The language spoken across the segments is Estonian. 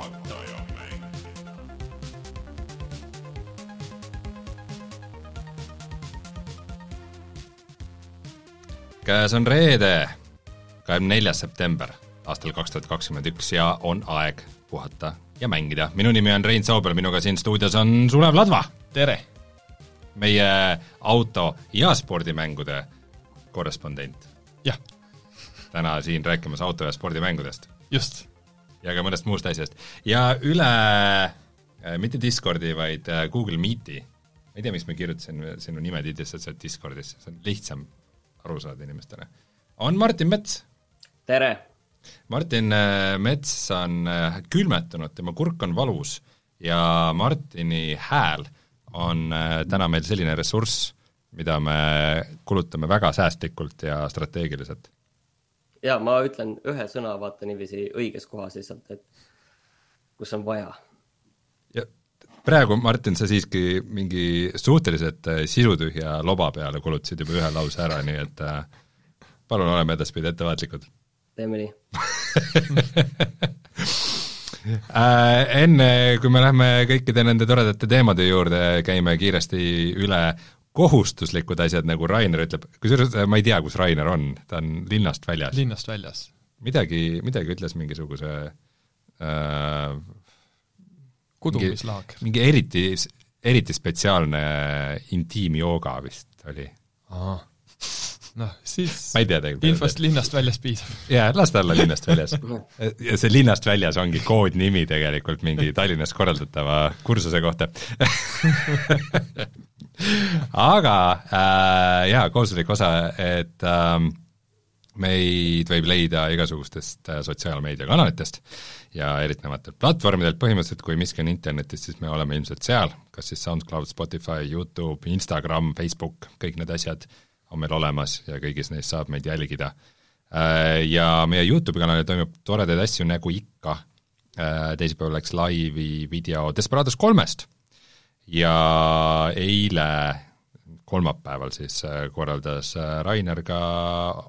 juhataja mäng. käes on reede, kahekümne neljas september aastal kaks tuhat kakskümmend üks ja on aeg puhata ja mängida. minu nimi on Rein Soobel, minuga siin stuudios on Sulev Ladva, tere! meie auto- ja spordimängude korrespondent. jah, täna siin rääkimas auto- ja spordimängudest just. Ja ka mõnest muust asjast. ja üle äh, mitte Discordi, vaid äh, Google Meeti, ma ei tea, miks ma kirjutasin sinu nime tiitlisse, sa oled Discordis, see on lihtsam aru saada inimestele, on Martin Mets tere! Martin äh, Mets on külmetunud, tema kurk on valus ja Martini hääl on täna meil selline ressurss, mida me kulutame väga säästlikult ja strateegiliselt. Ja ma ütlen ühe sõna, vaata niiviisi õiges kohas lihtsalt, et kus on vaja. ja praegu, Martin, sa siiski mingi suhteliselt äh, sisutühja loba peale kulutasid juba ühe lause ära, nii et äh, palun oleme edaspidi ettevaatlikud teeme nii. Äh, enne, kui me lähme kõikide nende toredate teemade juurde, käime kiiresti üle kohustuslikud asjad, nagu Rainer ütleb, kusjuures äh, ma ei tea, kus Rainer on, ta on linnast väljas. linnast väljas. midagi, midagi ütles mingisuguse äh, kudumislaag. mingi eriti, eriti spetsiaalne intiimjooga vist oli. noh, siis ma ei tea tegelikult. infost linnast väljas piisab. jaa, las ta olla linnast väljas. ja see linnast väljas ongi koodnimi tegelikult mingi Tallinnas korraldatava kursuse kohta. aga äh, jaa, kohustuslik osa, et äh, meid võib leida igasugustest äh, sotsiaalmeediakanalitest ja erinevatelt platvormidelt, põhimõtteliselt kui miski on internetis, siis me oleme ilmselt seal, kas siis SoundCloud, Spotify, Youtube, Instagram, Facebook, kõik need asjad on meil olemas ja kõigis neis saab meid jälgida. Ja meie Youtube'i kanalil toimub toredaid asju nagu ikka, teisipäeval läks laivi video Desperados kolmest ja eile kolmapäeval siis äh, korraldas äh, Rainer ka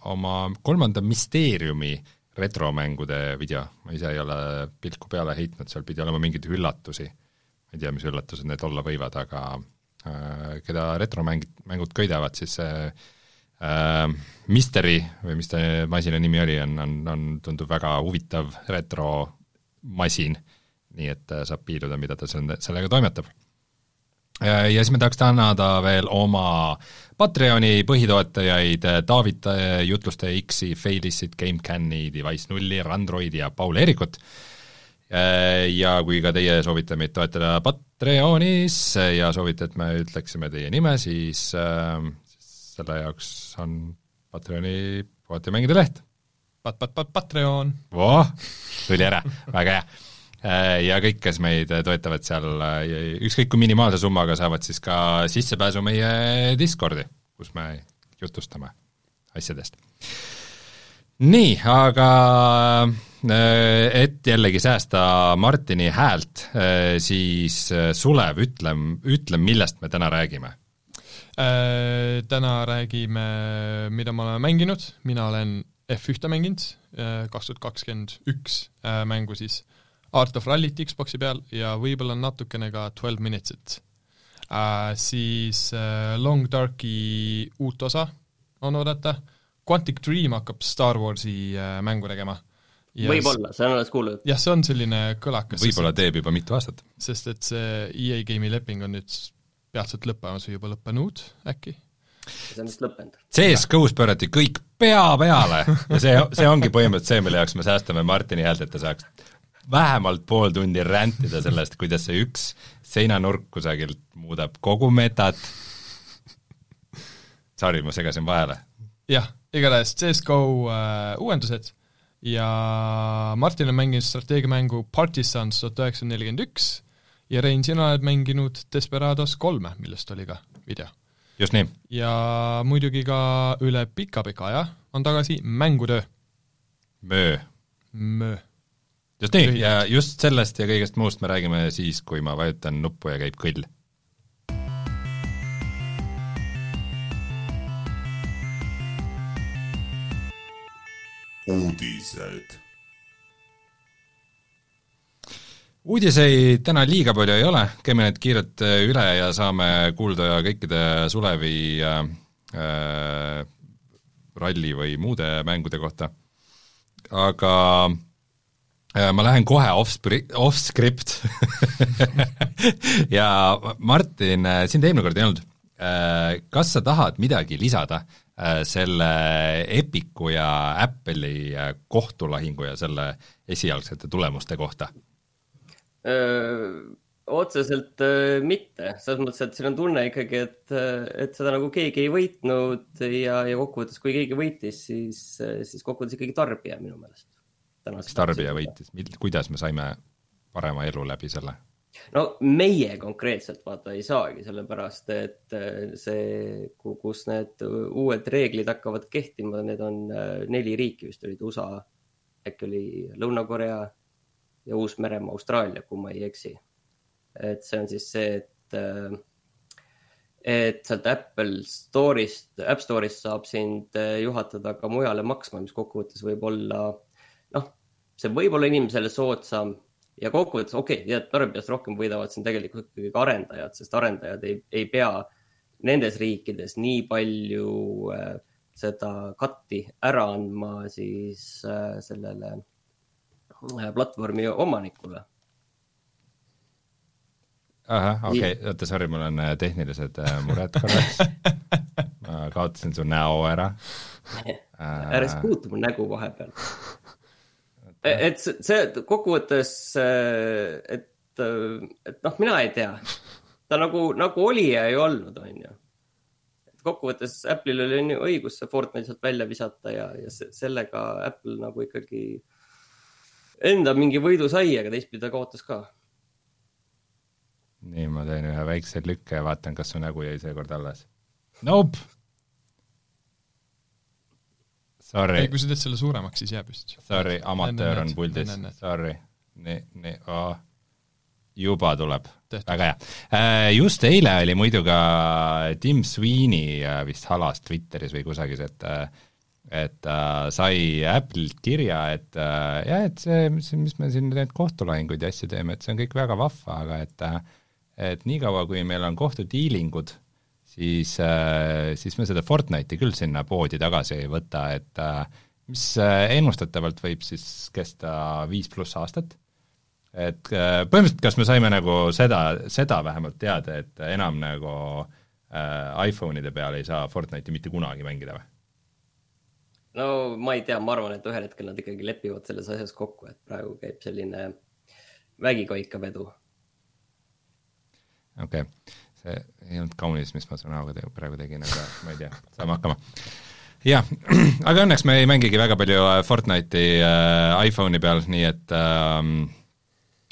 oma kolmanda Mysteeriumi retromängude video, ma ise ei ole pilku peale heitnud, seal pidi olema mingeid üllatusi, ma ei tea, mis üllatused need olla võivad, aga äh, keda retromängid, mängud köidavad, siis see äh, Mystery või mis ta masina nimi oli, on, on, on, tundub väga huvitav retromasin, nii et äh, saab piiluda, mida ta selle- sellega toimetab ja ja siis me tahaks tänada veel oma Patreoni põhitoetajaid David äh, Jutluste X-i, Failissit, GameCami, Device nulli, Randroidi ja Paul Eerikut. Ja kui ka teie soovite meid toetada Patreonis ja soovite, et me ütleksime teie nime, siis äh, selle jaoks on Patreoni puhata mängida leht. Pat-pat-pat Patreon. voh, tuli ära, väga hea ja kõik, kes meid toetavad seal, ükskõik kui minimaalse summaga, saavad siis ka sissepääsu meie Discordi, kus me jutustame asjadest. nii, aga et jällegi säästa Martini häält, siis Sulev, ütle, ütle, millest me täna räägime? Täna räägime, mida me oleme mänginud, mina olen F1-te mänginud, kaks tuhat kakskümmend üks mängu siis Art of Rallyt Xboxi peal ja võib-olla natukene ka Twelve Minutes'it äh,. Siis äh, Long Darki uut osa on oodata, Quantic Dream hakkab Star Warsi äh, mängu tegema. võib-olla, see on alles kuulnud. jah, see on selline kõlakas. võib-olla teeb juba mitu aastat. sest et see EA Game'i leping on nüüd peatselt lõppemas või juba lõppenud äkki see on vist lõppenud. CS-GO-s pöörati kõik pea peale ja see, see ongi põhimõtteliselt see, mille jaoks me säästame Martini häält, et ta saaks vähemalt pool tundi rändida sellest, kuidas see üks seinanurk kusagilt muudab kogu metat. Sorry, ma segasin vahele. jah, igatahes CS-GO äh, uuendused ja Martin on mänginud strateegiamängu Partisans tuhat üheksasada nelikümmend üks ja Rein, sina oled mänginud Desperados kolme, millest oli ka video. just nii. ja muidugi ka üle pika-pika aja on tagasi mängutöö. möö. möö just nii, ja just sellest ja kõigest muust me räägime siis, kui ma vajutan nuppu ja käib kõll. uudised. uudiseid täna liiga palju ei ole, käime need kiirelt üle ja saame kuulda kõikide Sulevi äh, ralli või muude mängude kohta. aga äh, ma lähen kohe off-script off ja Martin, äh, sind eelmine kord ei olnud. Äh, kas sa tahad midagi lisada selle Epiku ja Apple'i kohtulahingu ja selle esialgsete tulemuste kohta? otseselt äh, mitte, selles mõttes, et siin on tunne ikkagi, et, et seda nagu keegi ei võitnud ja, ja kokkuvõttes, kui keegi võitis, siis, siis kokkuvõttes ikkagi tarbija minu meelest. Mis tarbija võitis, kuidas me saime parema elu läbi selle? no meie konkreetselt vaata ei saagi, sellepärast et äh, see, kus need uued reeglid hakkavad kehtima, need on äh, neli riiki vist olid USA, äkki oli Lõuna-Korea ja Uus-Meremaa, Austraalia, kui ma ei eksi. Et see on siis see, et, äh, et sealt Apple Store'ist, App Store'ist saab sind juhatada ka mujale maksma, mis kokkuvõttes võib olla, see võib olla inimesele soodsam ja kokkuvõttes okei okay,, ja tarbijast rohkem võidavad siin tegelikult ikkagi ka arendajad, sest arendajad ei, ei pea nendes riikides nii palju äh, seda katti ära andma siis äh, sellele äh, platvormi omanikule ahah, okei okay., oota, sorry, mul on äh, tehnilised äh, mured korraks ma kaotasin su näo ära ära siis puutu mu nägu vahepeal. et see kokkuvõttes, äh, et, et noh, mina ei tea, ta nagu, nagu oli ja ei olnud, on ju. kokkuvõttes Apple'il oli on ju õigus see Fortnite sealt välja visata ja, ja sellega Apple nagu ikkagi enda mingi võidu sai, aga teistpidi ta kaotas ka nii, ma teen ühe väikse lükke ja vaatan, kas su nägu jäi seekord alles. Nope! Sorry. ei, kui sa teed selle suuremaks, siis jääb vist. Sorry, amatöör on puldis, sorry. nii, nii oh., juba tuleb, väga hea. Äh, just eile oli muidu ka Tim Sweeney äh, vist halas Twitteris või kusagil, et äh, et ta sai Apple'ilt kirja, et jah, et see, mis, me siin neid kohtulahinguid ja asju teeme, et see on kõik väga vahva, aga et et niikaua, kui meil on kohtudiilingud, siis, äh, siis me seda Fortnite'i küll sinna poodi tagasi ei võta, et äh, mis äh, ennustatavalt võib siis kesta viis pluss aastat, et põhimõtteliselt kas me saime nagu seda, seda vähemalt teada, et enam nagu äh, iPhone'ide peal ei saa Fortnite'i mitte kunagi mängida või? no ma ei tea, ma arvan, et ühel hetkel nad ikkagi lepivad selles asjas kokku, et praegu käib selline vägikaika vedu okei okay., see ei olnud kaunis, mis ma su näoga te praegu tegin, aga ma ei tea, saame hakkama. jah, aga õnneks me ei mängigi väga palju äh, Fortnite'i äh, iPhone'i peal, nii et äh,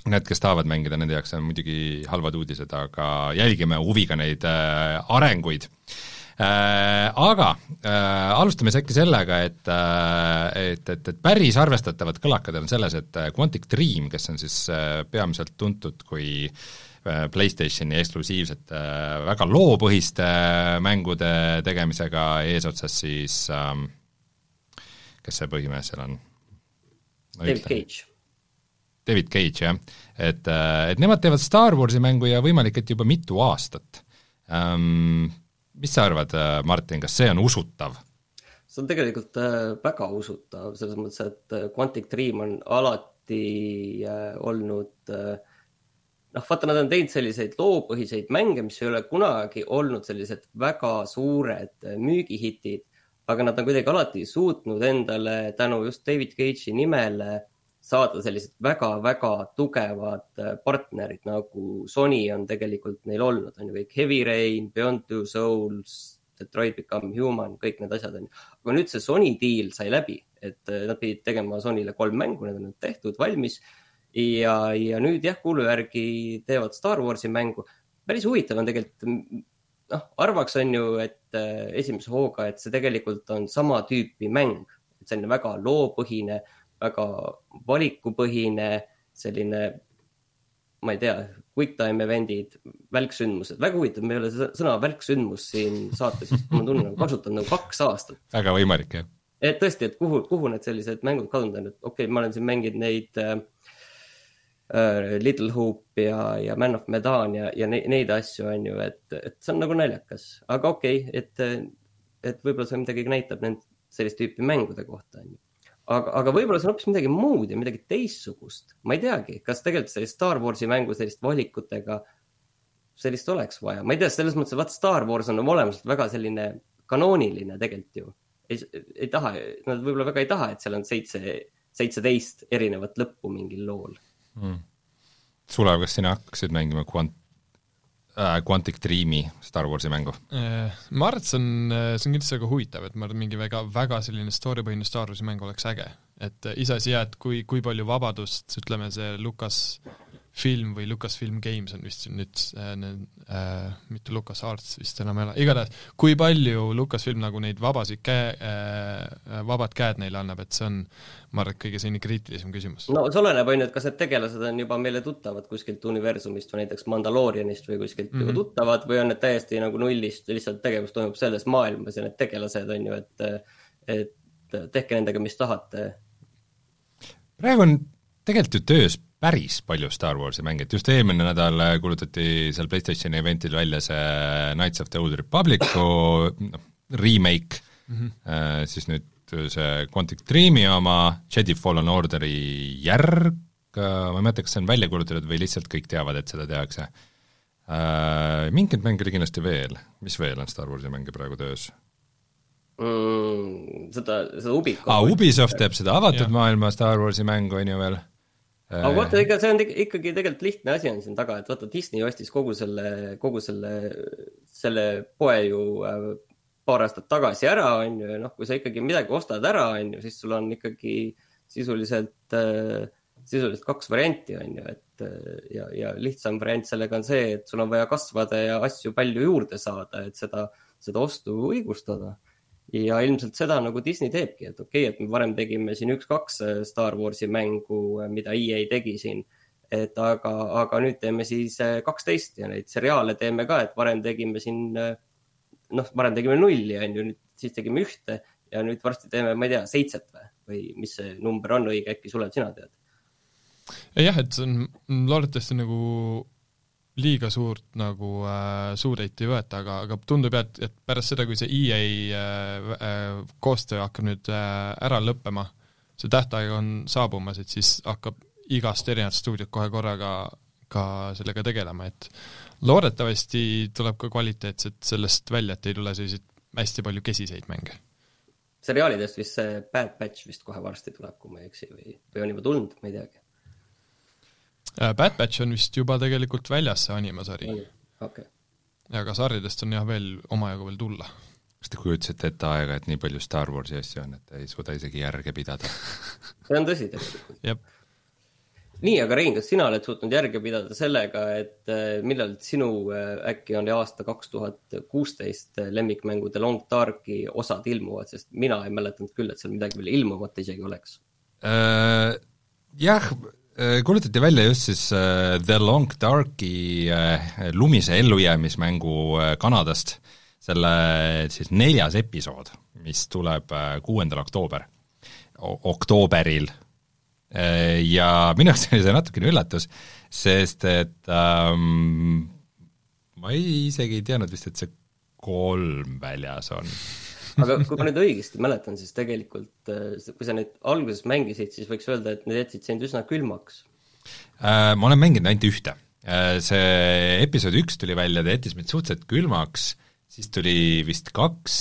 need, kes tahavad mängida, nende jaoks on muidugi halvad uudised, aga jälgime huviga neid äh, arenguid äh,. Aga äh, alustame siis äkki sellega, et äh,, et, et, et päris arvestatavad kõlakad on selles, et äh, Quantic Dream, kes on siis äh, peamiselt tuntud kui äh, PlayStationi eksklusiivsete äh, väga loopõhiste äh, mängude tegemisega, eesotsas siis ähm, kes see põhimees seal on? David Cage. David Cage, jah. et, et nemad teevad Star Warsi mängu ja võimalik, et juba mitu aastat um,. Mis sa arvad, Martin, kas see on usutav? see on tegelikult väga usutav, selles mõttes, et Quantic Dream on alati olnud äh, noh, vaata, nad on teinud selliseid loopõhiseid mänge, mis ei ole kunagi olnud sellised väga suured äh, müügihitid, aga nad on kuidagi alati suutnud endale tänu just David Cage'i nimele saada sellised väga-väga tugevad äh, partnerid nagu Sony on tegelikult neil olnud, on ju kõik Heavy Rain, Beyond Two Souls, Detroit Become Human, kõik need asjad on ju. aga nüüd see Sony deal sai läbi, et äh, nad pidid tegema Sonyle kolm mängu, need on nüüd tehtud, valmis ja, ja nüüd jah, kuulu järgi teevad Star Warsi mängu. päris huvitav on tegelikult, noh, arvaks on ju, et äh, esimese hooga, et see tegelikult on sama tüüpi mäng, selline väga loopõhine, väga valikupõhine, selline, ma ei tea, quick time event'id, välksündmused, väga huvitav, me ei ole sõna välksündmus siin saates vist, ma tunnen, kasutanud nagu kaks aastat. väga võimalik, jah. et tõesti, et kuhu, kuhu need sellised mängud kadunud on, et okei okay,, ma olen siin mänginud neid äh, Little Hope ja, ja Man of Medan ja, ja ne, neid asju on ju, et, et see on nagu naljakas, aga okei okay,, et, et võib-olla see midagi näitab nend sellist tüüpi mängude kohta on ju aga, aga võib-olla see on hoopis midagi muud ja midagi teistsugust. ma ei teagi, kas tegelikult sellist Star Warsi mängu sellist valikutega, sellist oleks vaja. ma ei tea, selles mõttes, et vaata Star Wars on oma olemuselt väga selline kanooniline tegelikult ju. ei, ei taha, nad võib-olla väga ei taha, et seal on seitse, seitseteist erinevat lõppu mingil lool mm.. Sulev, kas sina hakkasid mängima Quant-, äh, Quantic Dreami Star Warsi mängu? Äh, ma arvan, et see on, äh, see on kindlasti väga huvitav, et ma arvan, mingi väga, väga selline story põhine Star Warsi mäng oleks äge. et iseasi jah, et kui, kui palju vabadust, ütleme see Lukas film või Lucasfilm Games on vist nüüd äh, äh,, mitte Lucas Arts vist enam ei ole, igatahes kui palju Lucasfilm nagu neid vabasid käe äh,, vabad käed neile annab, et see on, ma arvan, et kõige selline kriitilisem küsimus. no see oleneb, on ju, et kas need tegelased on juba meile tuttavad kuskilt universumist või näiteks Mandaloorianist või kuskilt mm -hmm. juba tuttavad või on need täiesti nagu nullist, lihtsalt tegevus toimub selles maailmas ja need tegelased on ju, et, et tehke nendega, mis tahate. praegu on tegelikult ju töös päris palju Star Warsi mänge, et just eelmine nädal kuulutati seal PlayStationi eventil välja see Knights of the Old Republicu noh, remake mm, -hmm. siis nüüd see Quantic Dreami oma, Jedi Fallen Orderi järg, ma ei mäleta, kas see on välja kuulutatud või lihtsalt kõik teavad, et seda tehakse. Äh, mingeid mänge oli kindlasti veel, mis veel on Star Warsi mänge praegu töös? Mm, seda, seda Ubisoft ah,. Ubisoft teeb seda avatud ja. maailma Star Warsi mängu, on ju veel aga vaata, ega see on ikkagi tegelikult lihtne asi on siin taga, et vaata Disney ostis kogu selle, kogu selle, selle poe ju äh, paar aastat tagasi ära, on ju, ja noh, kui sa ikkagi midagi ostad ära, on ju, siis sul on ikkagi sisuliselt, äh, sisuliselt kaks varianti, on ju, et äh, ja, ja lihtsam variant sellega on see, et sul on vaja kasvada ja asju palju juurde saada, et seda, seda ostu õigustada ja ilmselt seda nagu Disney teebki, et okei okay,, et me varem tegime siin üks-kaks äh, Star Warsi mängu, äh, mida EA tegi siin. et aga, aga nüüd teeme siis äh, kaksteist ja neid seriaale teeme ka, et varem tegime siin, noh, varem tegime nulli, on ju, nüüd siis tegime ühte ja nüüd varsti teeme, ma ei tea, seitset või, või mis see number on õige, äkki Sulev, sina tead? jah, et see on loodetavasti nagu liiga suurt nagu äh, suureid ei võeta, aga, aga tundub jah, et, et pärast seda, kui see EA äh, äh, koostöö hakkab nüüd äh, ära lõppema, see tähtaeg on saabumas, et siis hakkab igast erinevat stuudiot kohe korraga ka sellega tegelema, et loodetavasti tuleb ka kvaliteetset sellest välja, et ei tule selliseid hästi palju kesiseid mänge. seriaalidest vist see Bad Batch vist kohe varsti tuleb, kui ma ei eksi või, või on juba tulnud, ma ei teagi Bad Batch on vist juba tegelikult väljas, see animasari. Okay. aga sarjadest on jah veel omajagu veel tulla. kas te kujutasite ette aega, et nii palju Star Warsi asju on, et ei suuda isegi järge pidada see on tõsi tegelikult. nii, aga Rein, kas sina oled suutnud järge pidada sellega, et äh, millal sinu äh, äkki oli aasta kaks tuhat kuusteist lemmikmängude Long Darki osad ilmuvad, sest mina ei mäletanud küll, et seal midagi veel ilmumata isegi oleks äh,. jah Äh, kuulutati välja just siis uh, The Long Darki uh, lumise ellujäämismängu Kanadast, selle siis neljas episood, mis tuleb kuuendal oktoober, oktooberil. Ja minu jaoks oli see natukene üllatus, sest et um, ma ei, isegi ei teadnud vist, et see kolm väljas on aga kui ma nüüd õigesti mäletan, siis tegelikult, äh, kui sa nüüd alguses mängisid, siis võiks öelda, et need jätsid sind üsna külmaks. Äh, ma olen mänginud ainult ühte. Äh, see episood üks tuli välja, ta jättis mind suhteliselt külmaks, siis tuli vist kaks,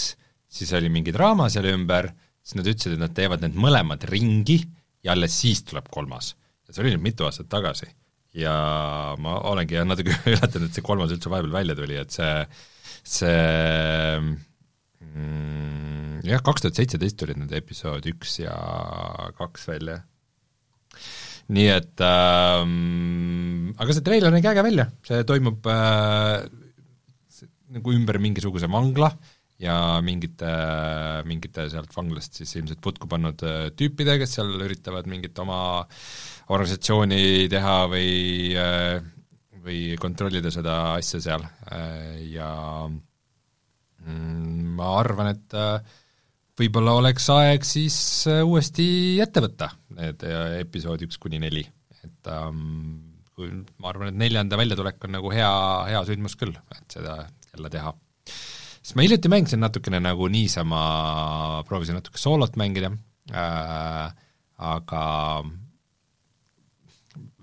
siis oli mingi draama seal ümber, siis nad ütlesid, et nad teevad need mõlemad ringi ja alles siis tuleb kolmas. ja see oli nüüd mitu aastat tagasi. ja ma olengi natuke üllatunud, et see kolmas üldse vahepeal välja tuli, et see, see mm,? jah, kaks tuhat seitseteist tulid need episood üks ja kaks välja. nii et ähm, aga see treiler nägi äge välja, see toimub äh, nagu ümber mingisuguse vangla ja mingite, mingite sealt vanglast siis ilmselt putku pannud äh, tüüpidega, kes seal üritavad mingit oma organisatsiooni teha või äh, või kontrollida seda asja seal äh, ja ma arvan, et äh, võib-olla oleks aeg siis äh, uuesti ette võtta need äh, episood üks kuni neli, et um, kui ma arvan, et neljanda väljatulek on nagu hea, hea sündmus küll, et seda jälle teha. siis ma hiljuti mängisin natukene nagu niisama, proovisin natuke soolot mängida äh,, aga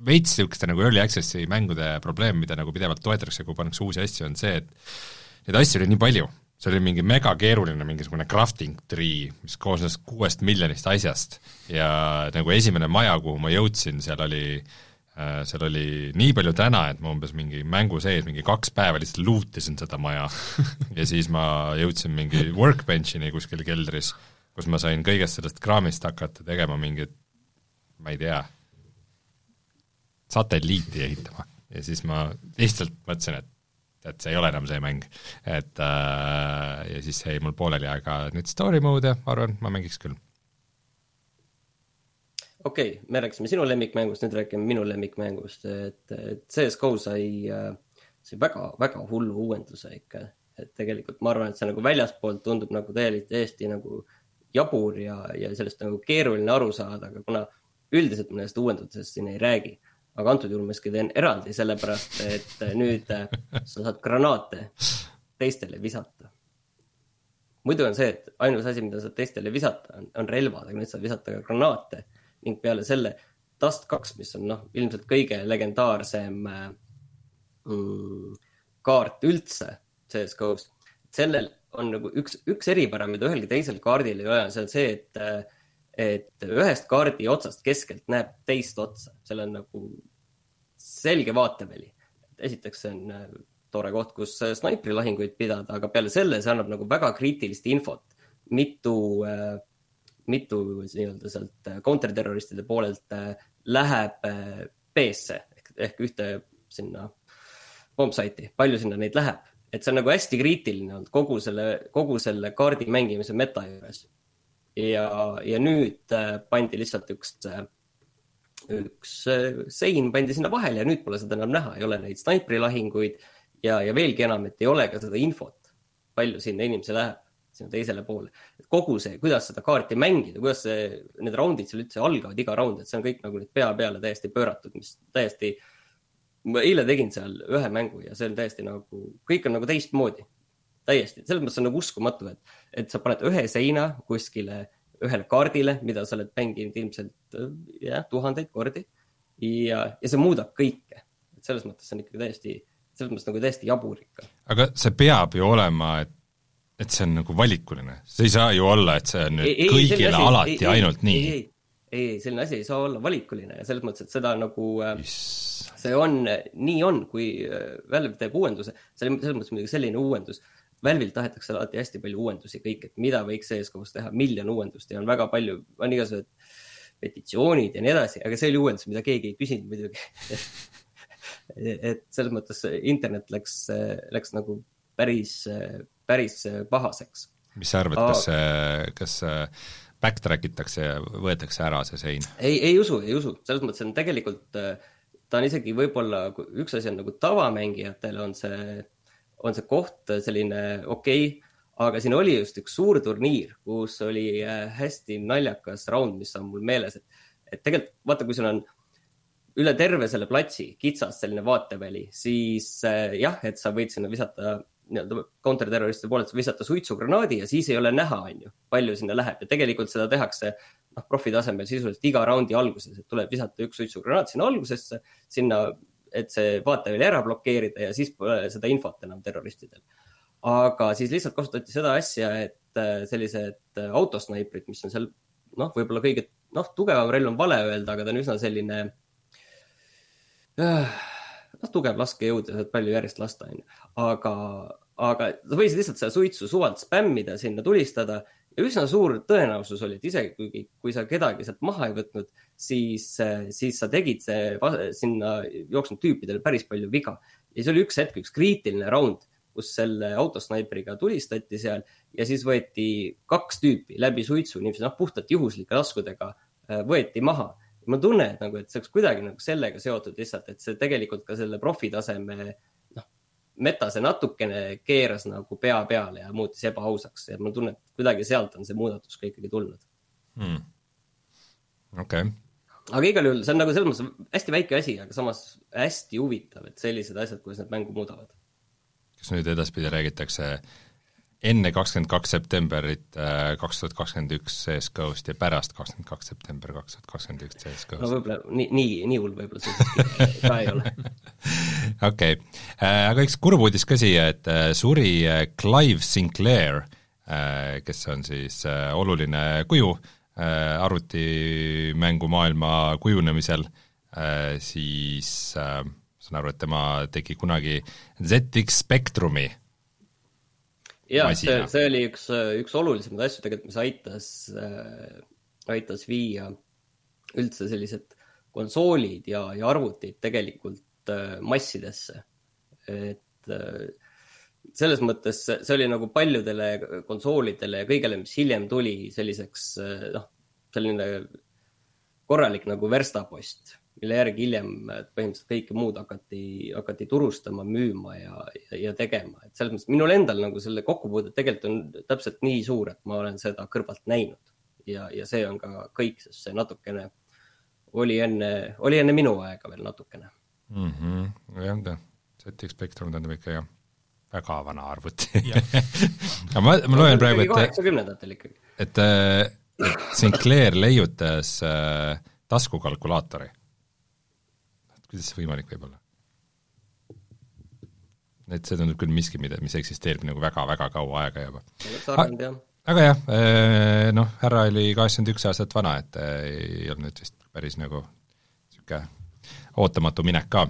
veits niisuguste nagu early access'i mängude probleem, mida nagu pidevalt toetatakse, kui pannakse uusi asju, on see, et neid asju oli nii palju, see oli mingi megakeeruline mingisugune crafting tree, mis koosnes kuuest miljonist asjast. Ja nagu esimene maja, kuhu ma jõudsin, seal oli äh, seal oli nii palju täna, et ma umbes mingi mängu sees mingi kaks päeva lihtsalt loot isin seda maja. Ja siis ma jõudsin mingi workbench'ini kuskil keldris, kus ma sain kõigest sellest kraamist hakata tegema mingit, ma ei tea, satelliiti ehitama. Ja siis ma lihtsalt mõtlesin, et et see ei ole enam see mäng. et äh, ja siis jäi mul pooleli, aga nüüd story mode'e, ma arvan, ma mängiks küll. okei okay,, me rääkisime sinu lemmikmängust, nüüd räägime minu lemmikmängust, et, et CS GO sai, sai väga, väga hullu uuenduse ikka. et tegelikult ma arvan, et see nagu väljaspoolt tundub nagu täielikult, täiesti nagu jabur ja, ja sellest nagu keeruline aru saada, aga kuna üldiselt ma nendest uuendusest siin ei räägi aga antud juhul ma siiski teen eraldi, sellepärast et nüüd äh, sa saad granaate teistele visata. muidu on see, et ainus asi, mida saad teistele visata, on, on relvad, aga nüüd saad visata ka granaate ning peale selle Dust kaks, mis on noh, ilmselt kõige legendaarsem äh, mm, kaart üldse CS GO-s. sellel on nagu üks, üks eripära, mida ühelgi teisel kaardil ei ole, see on see, et äh, et ühest kaardi otsast keskelt näeb teist otsa, seal on nagu selge vaateväli. esiteks see on äh, tore koht, kus äh, snaiprilahinguid pidada, aga peale selle see annab nagu väga kriitilist infot, mitu, äh, mitu nii-öelda sealt counterterroristide poolelt läheb B-sse ehk, ehk ühte sinna bombsaiti, palju sinna neid läheb, et see on nagu hästi kriitiline olnud kogu selle, kogu selle kaardi mängimise meta juures ja, ja nüüd äh, pandi lihtsalt üks, äh, üks äh, sein pandi sinna vahele ja nüüd pole seda enam näha, ei ole neid snaiprilahinguid ja, ja veelgi enam, et ei ole ka seda infot, palju sinna inimesi läheb, sinna teisele poole. kogu see, kuidas seda kaarti mängida, kuidas see, need raundid seal üldse algavad, iga raund, et see on kõik nagu nüüd pea peale täiesti pööratud, mis täiesti ma eile tegin seal ühe mängu ja see on täiesti nagu, kõik on nagu teistmoodi täiesti, selles mõttes on nagu uskumatu, et, et sa paned ühe seina kuskile ühele kaardile, mida sa oled mänginud ilmselt jah, tuhandeid kordi ja, ja see muudab kõike. et selles mõttes on ikkagi täiesti, selles mõttes nagu täiesti jabur ikka. aga see peab ju olema, et, et see on nagu valikuline, see ei saa ju olla, et see on nüüd ei, kõigile ei, alati ei, ainult ei, nii. ei, ei, ei, selline asi ei saa olla valikuline ja selles mõttes, et seda nagu Is... see on, nii on, kui Valve teeb uuenduse, selles mõttes muidugi selline uuendus Valve'ilt tahetakse alati hästi palju uuendusi kõik, et mida võiks CSGO-s teha, miljon uuendust ja on väga palju, on igasugused petitsioonid ja nii edasi, aga see oli uuendus, mida keegi ei küsinud muidugi et selles mõttes internet läks, läks nagu päris, päris pahaseks. mis sa arvad, kas kas backtrack itakse ja võetakse ära see sein? ei, ei usu, ei usu, selles mõttes on tegelikult, ta on isegi võib-olla, üks asi on nagu tavamängijatele on see on see koht selline okei okay,, aga siin oli just üks suur turniir, kus oli äh, hästi naljakas round, mis on mul meeles, et, et tegelikult vaata, kui sul on üle terve selle platsi kitsas selline vaateväli, siis äh, jah, et sa võid sinna visata nii-öelda counterterroristide poolelt visata suitsugranaadi ja siis ei ole näha, on ju, palju sinna läheb. Ja tegelikult seda tehakse noh, profi tasemel sisuliselt iga raundi alguses, et tuleb visata üks suitsugranaat sinna algusesse, sinna et see vaateväli ära blokeerida ja siis pole seda infot enam terroristidel. aga siis lihtsalt kasutati seda asja, et äh, sellised autosnaiprid, mis on seal noh, võib-olla kõige noh, tugevam relv on vale öelda, aga ta on üsna selline äh, noh, tugev laskejõud ja saad palju järjest lasta, onju. aga, aga sa võisid lihtsalt seda suitsu suvalt spämmida, sinna tulistada ja üsna suur tõenäosus oli, et isegi kui, kui sa kedagi sealt maha ei võtnud, siis, siis sa tegid see, sinna jooksnud tüüpidele päris palju viga. ja see oli üks hetk, üks kriitiline round, kus selle autosnaipriga tulistati seal ja siis võeti kaks tüüpi läbi suitsu, niiviisi noh, puhtalt juhuslike laskudega äh, võeti maha. ma tunnen, et nagu, et see oleks kuidagi nagu sellega seotud lihtsalt, et see tegelikult ka selle profitaseme meta see natukene keeras nagu pea peale ja muutis ebaausaks ja ma tunnen, et kuidagi sealt on see muudatus ka ikkagi tulnud hmm.. okei okay., aga igal juhul see on nagu selles mõttes hästi väike asi, aga samas hästi huvitav, et sellised asjad, kuidas need mängu muudavad. kas nüüd edaspidi räägitakse enne kakskümmend kaks septembrit äh, kaks tuhat kakskümmend üks CSGO-st ja pärast kakskümmend kaks september kaks tuhat kakskümmend üks CSGO-st? no võib-olla nii, nii, nii hull võib-olla see ka ei ole. okei, äh, aga üks kurb uudis ka siia, et äh, suri Clive Sinclair, kes on siis oluline kuju arvutimängumaailma kujunemisel, siis saan aru, et tema tegi kunagi ZX Spectrumi jaa, see, see oli üks, üks olulisemaid asju tegelikult, mis aitas äh,, aitas viia üldse sellised konsoolid ja, ja arvutid tegelikult äh, massidesse. et äh, selles mõttes see oli nagu paljudele konsoolidele ja kõigele, mis hiljem tuli selliseks äh, noh, selline korralik nagu verstapost mille järgi hiljem põhimõtteliselt kõike muud hakati, hakati turustama, müüma ja, ja, ja tegema, et selles mõttes minul endal nagu selle kokkupuude tegelikult on täpselt nii suur, et ma olen seda kõrvalt näinud ja, ja see on ka kõik, sest see natukene oli enne, oli enne minu aega veel natukene mm. -hmm. jah, ta, ZX Spectrum tähendab ikka jah, väga vana arvuti aga ma, ma loen praegu, et kaheksakümnendatel ikkagi. et, et Sinclair leiutas äh, taskukalkulaatori kuidas see võimalik võib olla? et see tundub küll miski, mida, mis eksisteerib nagu väga-väga kaua aega juba. sarnane jah. aga jah, eh, noh, härra oli kaheksakümmend üks aastat vana, et eh, ei olnud vist päris nagu niisugune ootamatu minek ka.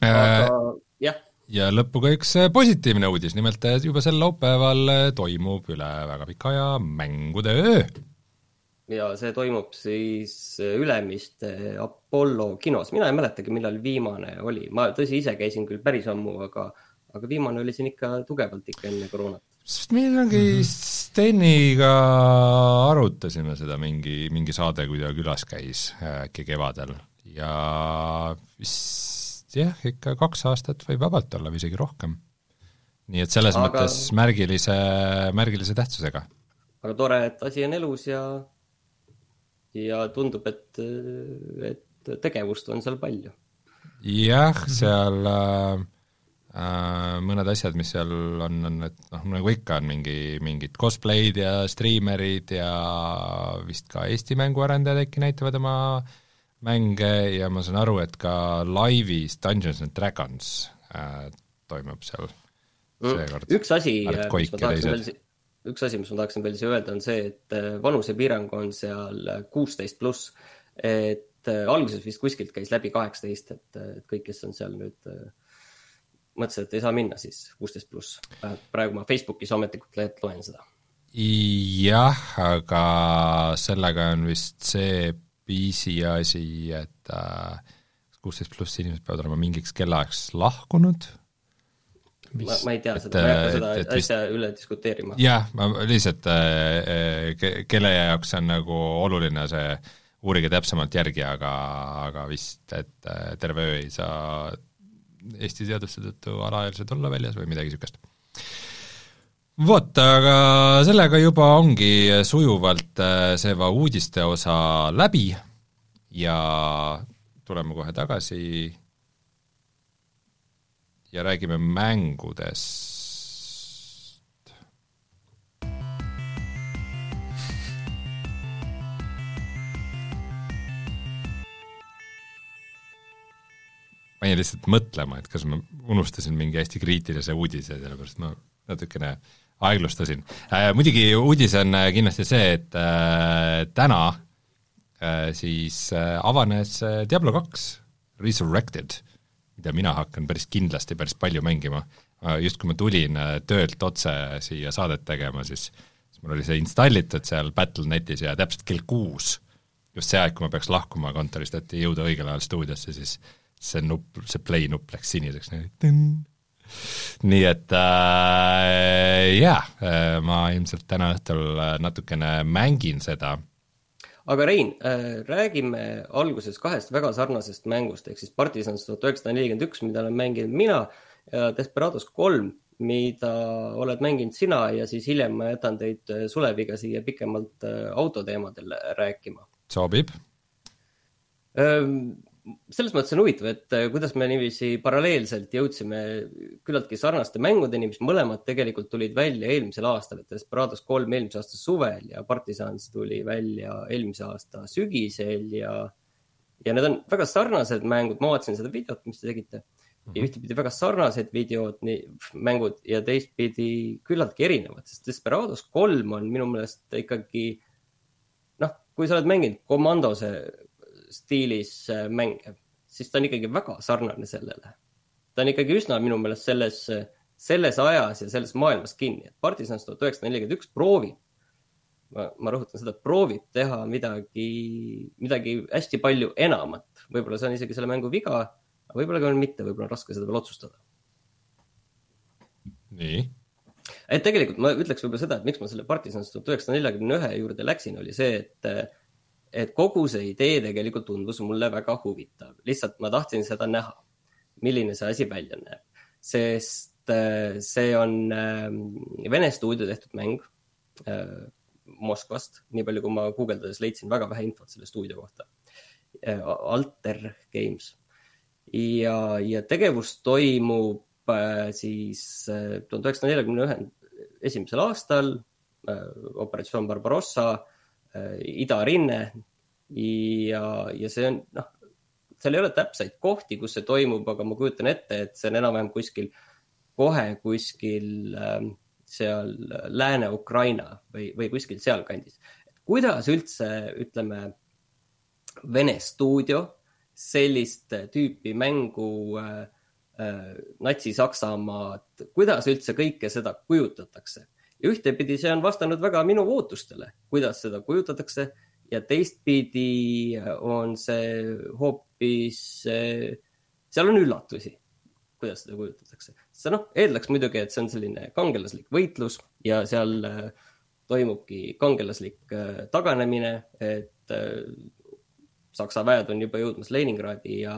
aga jah. ja lõpuga üks positiivne uudis, nimelt juba sel laupäeval toimub üle väga pika aja mängude öö ja see toimub siis Ülemiste Apollo kinos, mina ei mäletagi, millal viimane oli, ma tõsi, ise käisin küll päris ammu, aga, aga viimane oli siin ikka tugevalt ikka enne koroonat. sest millalgi mm -hmm. Steniga arutasime seda, mingi, mingi saade, kui ta külas käis äkki kevadel ja vist jah, ikka kaks aastat võib vabalt olla või isegi rohkem. nii et selles aga... mõttes märgilise, märgilise tähtsusega. aga tore, et asi on elus ja ja tundub, et, et tegevust on seal palju. jah, seal äh, äh, mõned asjad, mis seal on, on, et noh, nagu ikka on mingi, mingid cosplay'd ja striimerid ja vist ka Eesti mänguarendajad äkki näitavad oma mänge ja ma saan aru, et ka laivis Dungeons and Dragons äh, toimub seal mm, seekord. üks asi, mis ma tahaksin veel üks asi, mis ma tahaksin veel siia öelda, on see, et äh, vanusepiirang on seal kuusteist pluss. et äh, alguses vist kuskilt käis läbi kaheksateist, et, äh, kõik, kes on seal nüüd mõtlesid, et ei saa minna, siis kuusteist pluss. praegu ma Facebookis ametlikult loen seda. jah, aga sellega on vist see pisiasi, et kuusteist pluss inimesed peavad olema mingiks kellaaegs lahkunud ma, ma ei tea et, seda, ma ei hakka seda et, et asja vist, üle diskuteerima. jah, ma lihtsalt äh, ke,, kelle jaoks on nagu oluline see, uurige täpsemalt järgi, aga, aga vist, et äh, terve öö ei saa Eesti seaduste tõttu alaealised olla väljas või midagi niisugust. vot, aga sellega juba ongi sujuvalt äh, see uudiste osa läbi ja tuleme kohe tagasi ja räägime mängudest. ma jäin lihtsalt mõtlema, et kas ma unustasin mingi hästi kriitilise uudise, sellepärast ma natukene aeglustasin äh,. Muidugi uudis on äh, kindlasti see, et äh, täna äh, siis äh, avanes äh, Diablo kaks Resurrected mida mina hakkan päris kindlasti päris palju mängima. just kui ma tulin äh, töölt otse siia saadet tegema, siis siis mul oli see installitud seal Battle.netis ja täpselt kell kuus, just see aeg, kui ma peaks lahkuma kontorist, et jõuda õigel ajal stuudiosse, siis see nupp, see play nupp läks siniseks, nii et äh, jaa, äh, ma ilmselt täna õhtul äh, natukene mängin seda aga Rein äh,, räägime alguses kahest väga sarnasest mängust ehk siis Partisans tuhat üheksasada nelikümmend üks, mida olen mänginud mina ja Desperados kolm, mida oled mänginud sina ja siis hiljem ma jätan teid äh, Suleviga siia pikemalt äh, autoteemadel rääkima. sobib. Selles mõttes on huvitav, et äh, kuidas me niiviisi paralleelselt jõudsime küllaltki sarnaste mängudeni, mis mõlemad tegelikult tulid välja eelmisel aastal, et Desperados kolm eelmise aasta suvel ja Partisans tuli välja eelmise aasta sügisel ja, ja need on väga sarnased mängud, ma vaatasin seda videot, mis te tegite ja mhm. ühtepidi väga sarnased videod, mängud ja teistpidi küllaltki erinevad, sest Desperados kolm on minu meelest ikkagi noh, kui sa oled mänginud Commandose stiilis äh, mänge, siis ta on ikkagi väga sarnane sellele. ta on ikkagi üsna minu meelest selles, selles ajas ja selles maailmas kinni, et Partisans tuhat üheksasada nelikümmend üks proovib, ma, ma rõhutan seda, proovib teha midagi, midagi hästi palju enamat. võib-olla see on isegi selle mängu viga, aga võib-olla ka mitte, võib-olla on raske seda veel otsustada. nii et tegelikult ma ütleks võib-olla seda, et miks ma selle Partisans tuhat üheksasada neljakümne ühe juurde läksin, oli see, et et kogu see idee tegelikult tundus mulle väga huvitav, lihtsalt ma tahtsin seda näha, milline see asi välja näeb, sest äh, see on äh, Vene stuudio tehtud mäng äh, Moskvast, nii palju kui ma guugeldades leidsin väga vähe infot selle stuudio kohta. Alter Games. Ja, ja tegevus toimub siis tuhande üheksasaja neljakümne ühe esimesel aastal operatsioon Barbarossa idarinne ja, ja see on, noh, seal ei ole täpseid kohti, kus see toimub, aga ma kujutan ette, et see on enam-vähem kuskil, kohe kuskil ähm, seal Lääne-Ukraina või, või kuskil sealkandis. kuidas üldse, ütleme, Vene stuudio sellist tüüpi mängu äh, äh, Natsi-Saksamaad, kuidas üldse kõike seda kujutatakse ja ühtepidi see on vastanud väga minu ootustele, kuidas seda kujutatakse ja teistpidi on see hoopis, seal on üllatusi, kuidas seda kujutatakse. see noh, eeldaks muidugi, et see on selline kangelaslik võitlus ja seal äh, toimubki kangelaslik äh, taganemine, et Saksa väed on juba jõudmas Leningradi ja,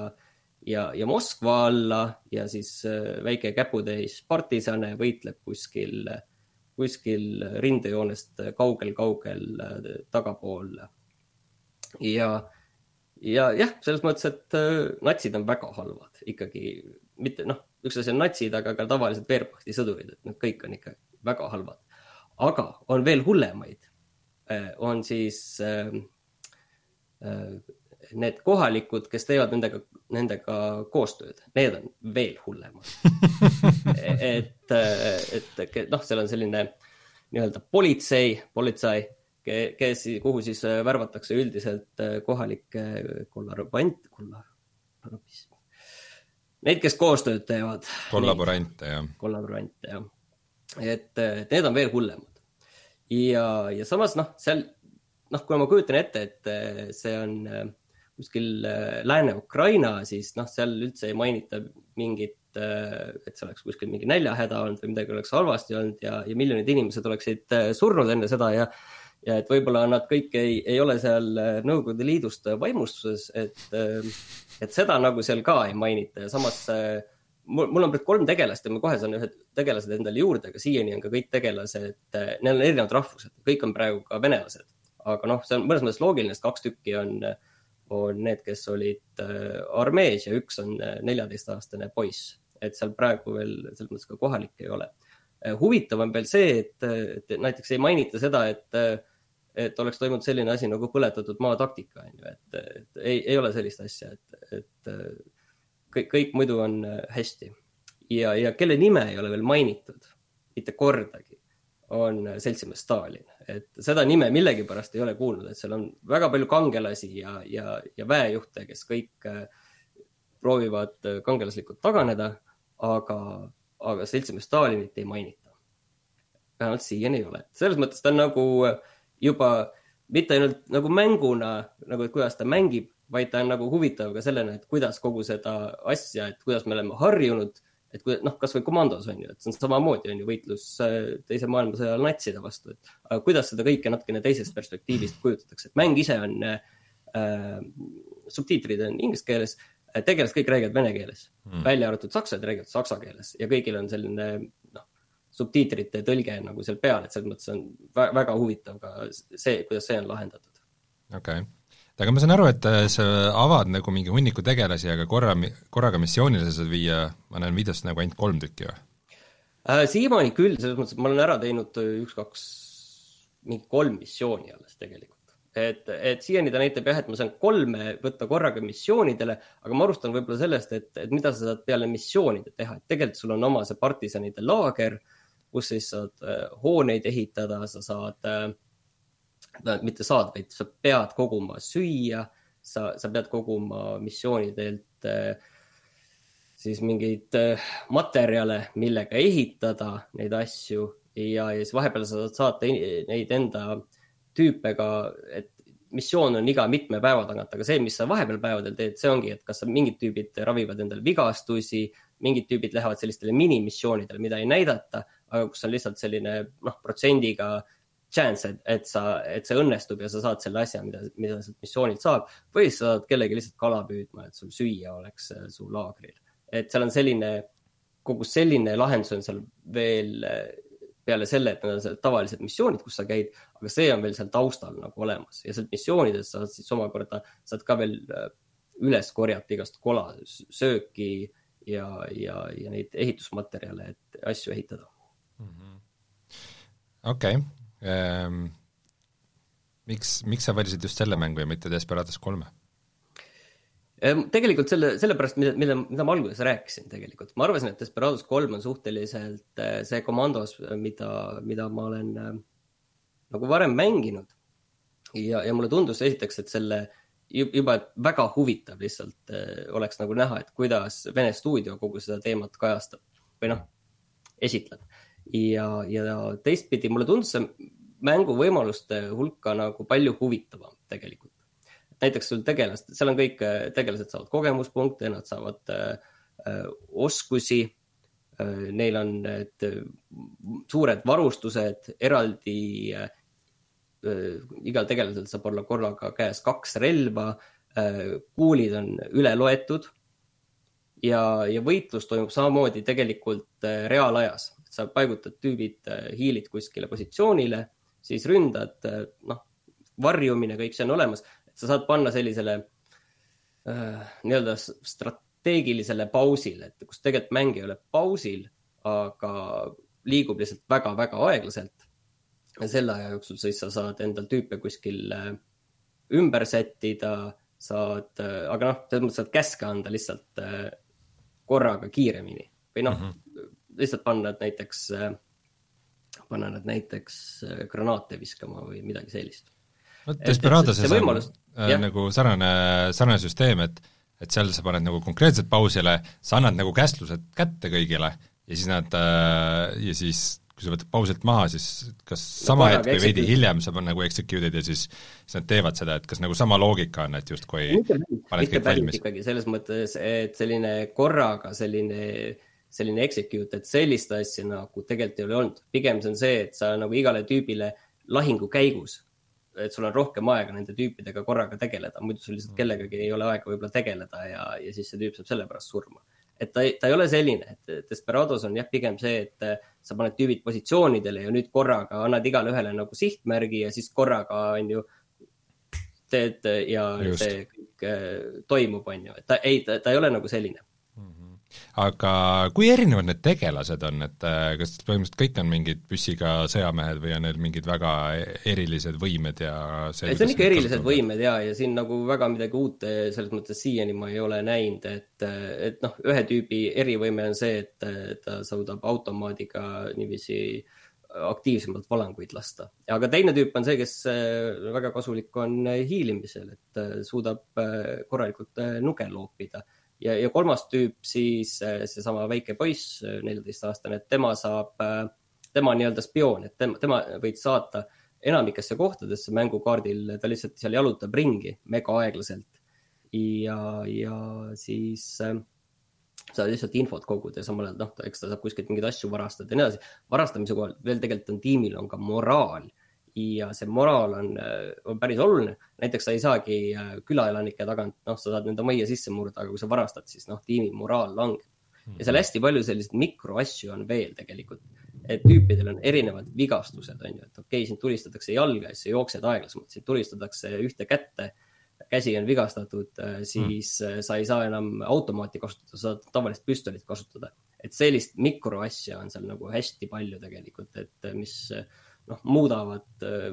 ja, ja Moskva alla ja siis väike käputäis partisane võitleb kuskil äh, kuskil rindejoonest kaugel-kaugel äh, tagapool. ja, ja jah, selles mõttes, et äh, natsid on väga halvad ikkagi, mitte noh, üks asi on natsid, aga ka tavalised Wehrmachti sõdurid, et nad kõik on ikka väga halvad. aga on veel hullemaid. Äh, on siis need kohalikud, kes teevad nendega, nendega koostööd, need on veel hullemad et, et noh, seal on selline nii-öelda politsei, politsei, kes, kuhu siis värvatakse üldiselt kohalikke kollarabant, kollar, neid, kes koostööd teevad. kollaborante, jah. kollaborante, jah. et, et need on veel hullemad. ja, ja samas noh, seal noh, kui ma kujutan ette, et see on kuskil äh, Lääne-Ukraina, siis noh, seal üldse ei mainita mingit, äh, et see oleks kuskil mingi näljahäda olnud või midagi oleks halvasti olnud ja, ja miljonid inimesed oleksid äh, surnud enne seda ja ja et võib-olla nad kõik ei, ei ole seal Nõukogude Liidust vaimustuses, et, et seda nagu seal ka ei mainita ja samas mul, mul on kolm tegelast ja ma kohe saan ühed tegelased endale juurde, aga siiani on ka kõik tegelased, neil on erinevad rahvused, kõik on praegu ka venelased. aga noh, see on mõnes mõttes loogiline, sest kaks tükki on äh, on need, kes olid äh, armees ja üks on äh, neljateistaastane poiss, et seal praegu veel selles mõttes ka kohalik ei ole. Äh, huvitav on veel see, et, et näiteks ei mainita seda, et, et oleks toimunud selline asi nagu põletatud maa taktika, on ju, et, et ei, ei ole sellist asja, et, et kõik, kõik muidu on hästi. ja, ja kelle nime ei ole veel mainitud, mitte kordagi, on seltsimees Stalin et seda nime millegipärast ei ole kuulnud, et seal on väga palju kangelasi ja, ja, ja väejuhte, kes kõik äh, proovivad äh, kangelaslikult taganeda, aga, aga seltsimees Stalinit ei mainita. vähemalt siiani ei ole, selles mõttes ta on nagu äh, juba mitte ainult nagu mänguna, nagu et kuidas ta mängib, vaid ta on nagu huvitav ka sellena, et kuidas kogu seda asja, et kuidas me oleme harjunud et kui noh, kasvõi komandos on ju, et see on samamoodi on ju võitlus äh, teise maailmasõja ajal natside vastu, et aga kuidas seda kõike natukene teisest perspektiivist kujutatakse, et mäng ise on äh,, subtiitrid on inglise keeles, tegelased kõik räägivad vene keeles hmm., välja arvatud sakslased räägivad saksa keeles ja kõigil on selline noh, subtiitrite tõlge nagu seal peal, et selles mõttes on väga huvitav ka see, kuidas see on lahendatud. okei okay aga ma saan aru, et äh, sa avad nagu mingi hunniku tegelasi, aga korra, korraga missioonile sa saad viia, ma näen videost nagu ainult kolm tükki või äh,? siiamaani küll, selles mõttes, et ma olen ära teinud üks-kaks, mingi kolm missiooni alles tegelikult. et, et siiani ta näitab jah, et ma saan kolme võtta korraga missioonidele, aga ma alustan võib-olla sellest, et, et mida sa saad peale missioonide teha, et tegelikult sul on oma see partisanide laager, kus siis saad äh, hooneid ehitada, sa saad äh, mitte saad, vaid sa pead koguma süüa, sa, sa pead koguma missioonidelt äh, siis mingeid äh, materjale, millega ehitada neid asju. Ja, ja siis vahepeal sa saad saata neid enda tüüpe ka, et missioon on iga mitme päeva tagant, aga see, mis sa vahepeal päevadel teed, see ongi, et kas mingid tüübid ravivad endale vigastusi, mingid tüübid lähevad sellistele minimissioonidele, mida ei näidata, aga kus on lihtsalt selline noh, protsendiga chance, et, et sa, et see õnnestub ja sa saad selle asja, mida, mida sealt missioonilt saab. või sa saad kellegi lihtsalt kala püüdma, et sul süüa oleks äh, su laagril. et seal on selline, kogu selline lahendus on seal veel äh, peale selle, et need on tavalised missioonid, kus sa käid, aga see on veel seal taustal nagu olemas ja sealt missioonidest saad siis omakorda, saad ka veel äh, üles korjata igast kola, sööki ja, ja, ja neid ehitusmaterjale, et asju ehitada. Mhm. okei okay ehm,. miks, miks sa valisid just selle mängu ja mitte Desperados kolme? Ehm, tegelikult selle, sellepärast, mida, mida, mida ma alguses rääkisin tegelikult, ma arvasin, et Desperados kolm on suhteliselt eh, see komandos, mida, mida ma olen äh, nagu varem mänginud. ja, ja mulle tundus esiteks, et selle juba väga huvitav lihtsalt äh, oleks nagu näha, et kuidas Vene stuudio kogu seda teemat kajastab või noh, esitleb ja, ja teistpidi mulle tundus see mänguvõimaluste hulka nagu palju huvitavam tegelikult. näiteks sul tegelast, seal on kõik tegelased saavad kogemuspunkte, nad saavad äh, oskusi äh,. Neil on need suured varustused, eraldi äh, igal tegelasel saab olla korraga käes kaks relva äh,. kuulid on üle loetud ja, ja võitlus toimub samamoodi tegelikult äh, reaalajas sa paigutad tüübid, äh, hiilid kuskile positsioonile, siis ründad, äh, noh, varjumine, kõik see on olemas, et sa saad panna sellisele äh, nii-öelda strateegilisele pausile, et kus tegelikult mäng ei ole pausil, aga liigub lihtsalt väga-väga aeglaselt. ja selle aja jooksul siis sa saad endal tüüpe kuskil äh, ümber sättida, saad aga noh, selles mõttes saad käske anda lihtsalt korraga kiiremini või noh mm -hmm lihtsalt panna nad näiteks, äh, panna nad näiteks äh, granaate viskama või midagi sellist. no Desperadoses on võimalus, äh, nagu sarnane, sarnane süsteem, et et seal sa paned nagu konkreetselt pausile, sa annad nagu käsklused kätte kõigile ja siis nad äh, ja siis kui sa võtad pausilt maha, siis kas sama no, hetk või veidi hiljem sa nagu executed ja siis, siis nad teevad seda, et kas nagu sama loogika on, et justkui paned kõik valmis? ikkagi selles mõttes, et selline korraga selline äh, selline execute, et sellist asja nagu tegelikult ei ole olnud. pigem see on see, et sa nagu igale tüübile lahingu käigus, et sul on rohkem aega nende tüüpidega korraga tegeleda, muidu sul lihtsalt kellegagi ei ole aega võib-olla tegeleda ja, ja siis see tüüp saab sellepärast surma. et ta, ta ei ole selline, et Desperados on jah, pigem see, et sa paned tüübid positsioonidele ja nüüd korraga annad igale ühele nagu sihtmärgi ja siis korraga on ju teed ja Just. see kõik äh, toimub, on ju, et ta ei, ta ei ole nagu selline aga kui erinevad need tegelased on, et äh, kas põhimõtteliselt kõik on mingid püssiga sõjamehed või on neil mingid väga erilised võimed ja see see on ikka erilised võimed ja, ja siin nagu väga midagi uut eh, selles mõttes siiani ma ei ole näinud, et, et noh, ühe tüübi erivõime on see, et ta suudab automaadiga niiviisi aktiivsemalt valanguid lasta. aga teine tüüp on see, kes väga kasulik on hiilimisel, et suudab korralikult nuge loopida ja, ja kolmas tüüp siis äh, seesama väike poiss, äh, neljateistaastane, et tema saab, äh, tema on nii-öelda spioon, et tema, tema võid saata enamikesse kohtadesse mängukaardil, ta lihtsalt seal jalutab ringi mega aeglaselt. ja, ja siis äh, saad lihtsalt infot koguda ja samal ajal noh, eks ta saab kuskilt mingeid asju varastada ja nii edasi. varastamise kohal veel tegelikult on tiimil on ka moraal ja see moraal on, äh, on päris oluline. näiteks sa ei saagi äh, külaelanike tagant, noh, sa saad nende majja sisse murda, aga kui sa varastad, siis noh, tiimi moraal langeb. ja seal hästi palju selliseid mikroasju on veel tegelikult, et tüüpidel on erinevad vigastused, on ju, et okei okay,, sind tulistatakse jalga ja siis sa jooksed aeglasemalt, sind tulistatakse ühte kätte käsi on vigastatud, siis mm. sa ei saa enam automaati kasutada, saad tavalist püstolit kasutada. et sellist mikroasja on seal nagu hästi palju tegelikult, et mis noh, muudavad,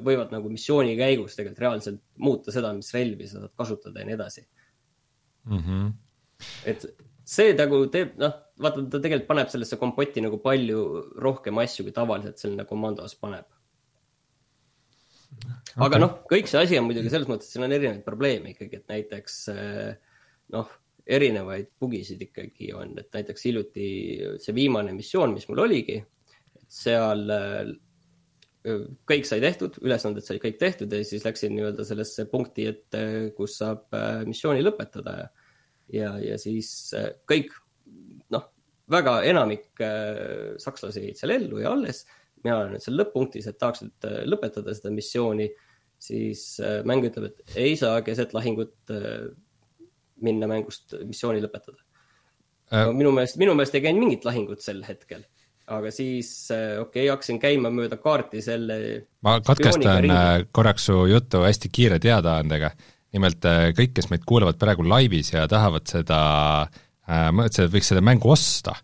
võivad nagu missiooni käigus tegelikult reaalselt muuta seda, mis relvi sa saad kasutada ja nii edasi mm. -hmm. et see nagu teeb, noh, vaata, ta tegelikult paneb sellesse kompotti nagu palju rohkem asju, kui tavaliselt selline komandos paneb okay.. aga noh, kõik see asi on muidugi selles mõttes, et siin on erinevaid probleeme ikkagi, et näiteks noh, erinevaid bugisid ikkagi on, et näiteks hiljuti see viimane missioon, mis mul oligi, seal kõik sai tehtud, ülesanded said kõik tehtud ja siis läksin nii-öelda sellesse punkti, et kus saab äh, missiooni lõpetada. Ja, ja, ja siis äh, kõik, noh, väga enamik äh, sakslasi jäid seal ellu ja alles. mina olen nüüd seal lõpp-punktis, et tahaks nüüd lõpetada seda missiooni, siis mäng ütleb, et ei saa keset lahingut minna mängust missiooni lõpetada. Äh.. minu meelest, minu meelest ei käinud mingit lahingut sel hetkel aga siis äh, okei okay,, hakkasin käima mööda kaarti selle. ma katkestan äh, korraks su juttu hästi kiire teadaandega. nimelt äh, kõik, kes meid kuulavad praegu laivis ja tahavad seda äh,, mõtlesid, et võiks seda mängu osta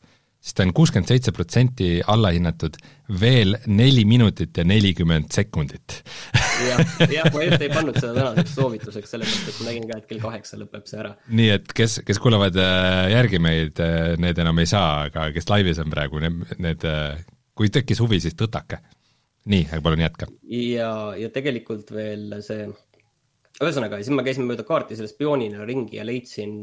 siis ta on kuuskümmend seitse protsenti allahinnatud, veel neli minutit ja nelikümmend sekundit jah, jah, ma just ei pannud seda tänaseks soovituseks, sellepärast et ma nägin ka, et kell kaheksa lõpeb see ära. nii et kes, kes kuulavad äh, järgi meid, äh, need enam ei saa, aga kes laivis on praegu, need, need, äh, kui tekkis huvi, siis tõtake. nii, palun jätka. ja, ja tegelikult veel see, ühesõnaga, siis ma käisin mööda kaarti selle spioonina ringi ja leidsin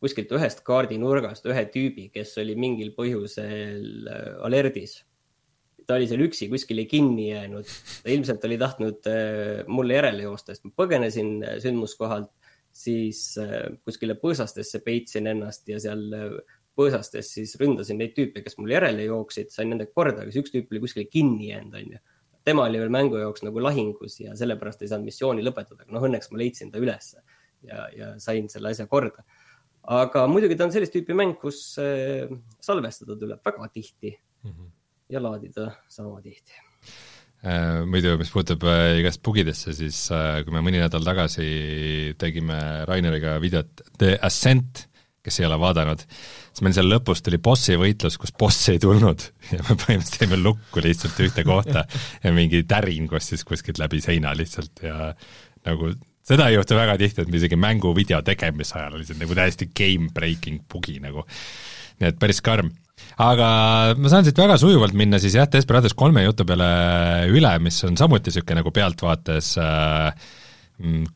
kuskilt ühest kaardinurgast ühe tüübi, kes oli mingil põhjusel alerdis. Ta oli seal üksi kuskile kinni jäänud, ta ilmselt oli tahtnud äh, mulle järele joosta, sest ma põgenesin äh, sündmuskohalt, siis kuskile põõsastesse peitsin ennast ja seal põõsastes siis ründasin neid tüüpe, kes mul järele jooksid, sain nendega korda, aga see üks tüüp oli kuskile kinni jäänud, onju. Tema oli veel mängu jaoks nagu lahingus ja sellepärast ei saanud missiooni lõpetada, aga noh, õnneks ma leidsin ta ülesse ja, ja sain selle asja korda. Aga muidugi ta on sellist tüüpi mäng, kus äh, salvestada tuleb väga tihti. Mm -hmm. Ja laadida sama tihti äh, muidu, mis puutub äh, igast bugidesse, siis kui me mõni nädal tagasi tegime Raineriga videot The Ascent, kes ei ole vaadanud, siis meil seal lõpus tuli bossi võitlus, kus boss ei tulnud ja me põhimõtteliselt jäime lukku lihtsalt ühte kohta ja mingi tärin kostis kuskilt läbi seina lihtsalt ja nagu seda ei juhtu väga tihti, et isegi mänguvideo tegemise ajal see nagu täiesti game breaking bugi nagu. Nii et päris karm. aga ma saan siit väga sujuvalt minna siis jah, Desperados kolme jutu peale üle, mis on samuti niisugune nagu pealtvaates äh,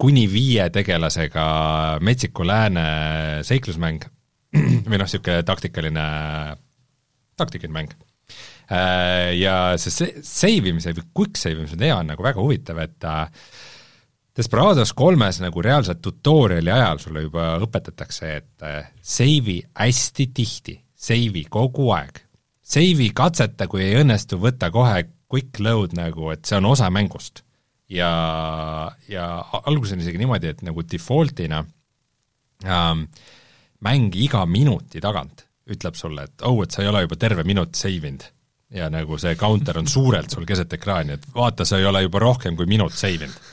kuni viie tegelasega metsiku lääne seiklusmäng või noh, niisugune taktikaline, taktikaline mäng äh, ja see save imise või quick save imise idee on nagu väga huvitav, et äh, Desperados kolmes nagu reaalselt tutorial'i ajal sulle juba õpetatakse, et äh, save'i hästi tihti, save'i kogu aeg. Save'i katseta, kui ei õnnestu, võtta kohe quick load nagu, et see on osa mängust. ja, ja alguses on isegi niimoodi, et nagu default'ina ähm, mäng iga minuti tagant ütleb sulle, et oh, et sa ei ole juba terve minut save inud. ja nagu see counter on suurelt sul keset ekraani, et vaata, sa ei ole juba rohkem kui minut save inud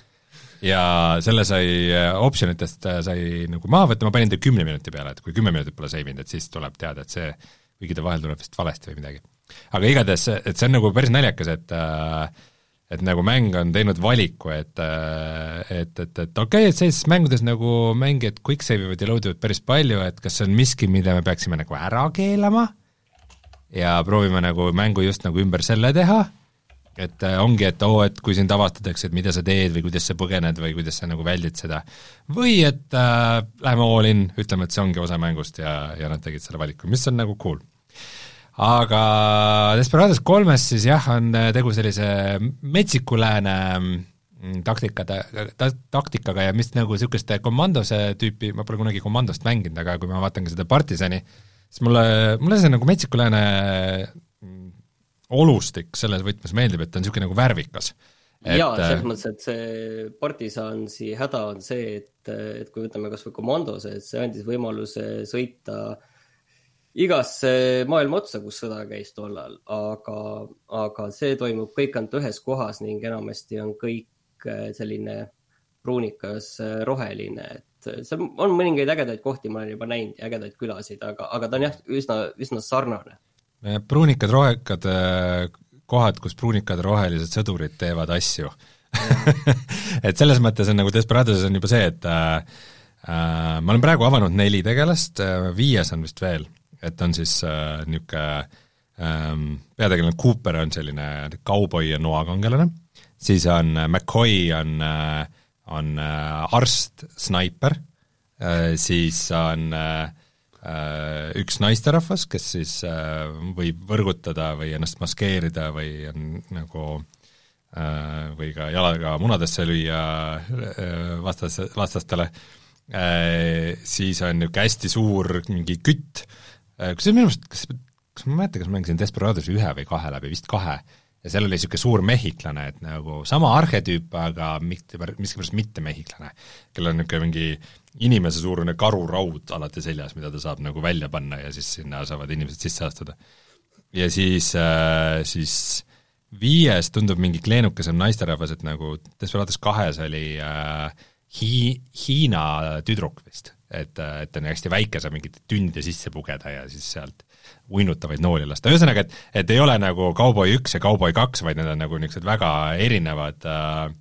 ja selle sai äh, optsionitest äh, sai nagu maha võtta, ma panin ta kümne minuti peale, et kui kümme minutit pole save inud, et siis tuleb teada, et see, kuigi ta vahel tuleb vist valesti või midagi. aga igatahes, et see on nagu päris naljakas, et äh, et nagu mäng on teinud valiku, et et, et, et okei okay,, et sellistes mängudes nagu mängijad quick save ivad ja load ivad päris palju, et kas see on miski, mida me peaksime nagu ära keelama ja proovime nagu mängu just nagu ümber selle teha et äh, ongi, et oo oh,, et kui sind avastatakse, et mida sa teed või kuidas sa põgened või kuidas sa nagu väldid seda. või et äh, läheme all in, ütleme, et see ongi osa mängust ja, ja nad tegid selle valiku, mis on nagu cool. aga Desperados kolmes siis jah, on tegu sellise metsiku lääne mm, taktikade, ta-, taktikaga ja mis nagu niisuguste komandose tüüpi, ma pole kunagi komandost mänginud, aga kui ma vaatan ka seda Partisani, siis mulle, mulle see nagu metsiku lääne olustik selles võtmes meeldib, et ta on niisugune nagu värvikas. jaa, selles äh, mõttes, et see partisansi häda on see, et, et kui võtame kas või komandose, et see andis võimaluse sõita igasse maailma otsa, kus sõda käis tollal, aga, aga see toimub kõik ainult ühes kohas ning enamasti on kõik äh, selline pruunikas äh, roheline, et seal on mõningaid ägedaid kohti, ma olen juba näinud ägedaid külasid, aga, aga ta on jah, üsna, üsna sarnane. Pruunikad, rohekad kohad, kus pruunikad rohelised sõdurid teevad asju. Et selles mõttes on nagu Desperados on juba see, et äh, äh, ma olen praegu avanud neli tegelast äh,, viies on vist veel, et on siis äh, niisugune ähm, peategelane Cooper on selline kauboi ja noakangelane, siis on äh, McCoy on äh,, on äh, arst, snaiper. Äh,, siis on äh, äh, üks naisterahvas, kes siis äh, võib võrgutada või ennast maskeerida või on nagu äh, või ka jalaga munadesse lüüa äh, vastas, vastastele äh,, siis on niisugune hästi suur mingi kütt äh,, kusjuures minu arust, kas, kas ma ei mäleta, kas ma mängisin Desperados ühe või kahe läbi, vist kahe, ja seal oli niisugune suur mehhiklane, et nagu sama arhetüüp, aga mitte, miskipärast mitte mehhiklane, kellel on niisugune mingi inimesesuurune karuraud alati seljas, mida ta saab nagu välja panna ja siis sinna saavad inimesed sisse astuda. ja siis äh,, siis viies tundub mingi kleenukesem naisterahvas, et nagu Desperados kahes oli äh, Hi-, Hiina tüdruk vist, et, et ta on hästi väike, saab mingite tünnide sisse pugeda ja siis sealt uinutavaid nooli lasta, ühesõnaga, et et ei ole nagu Cowboy üks ja Cowboy kaks, vaid need on nagu niisugused väga erinevad äh,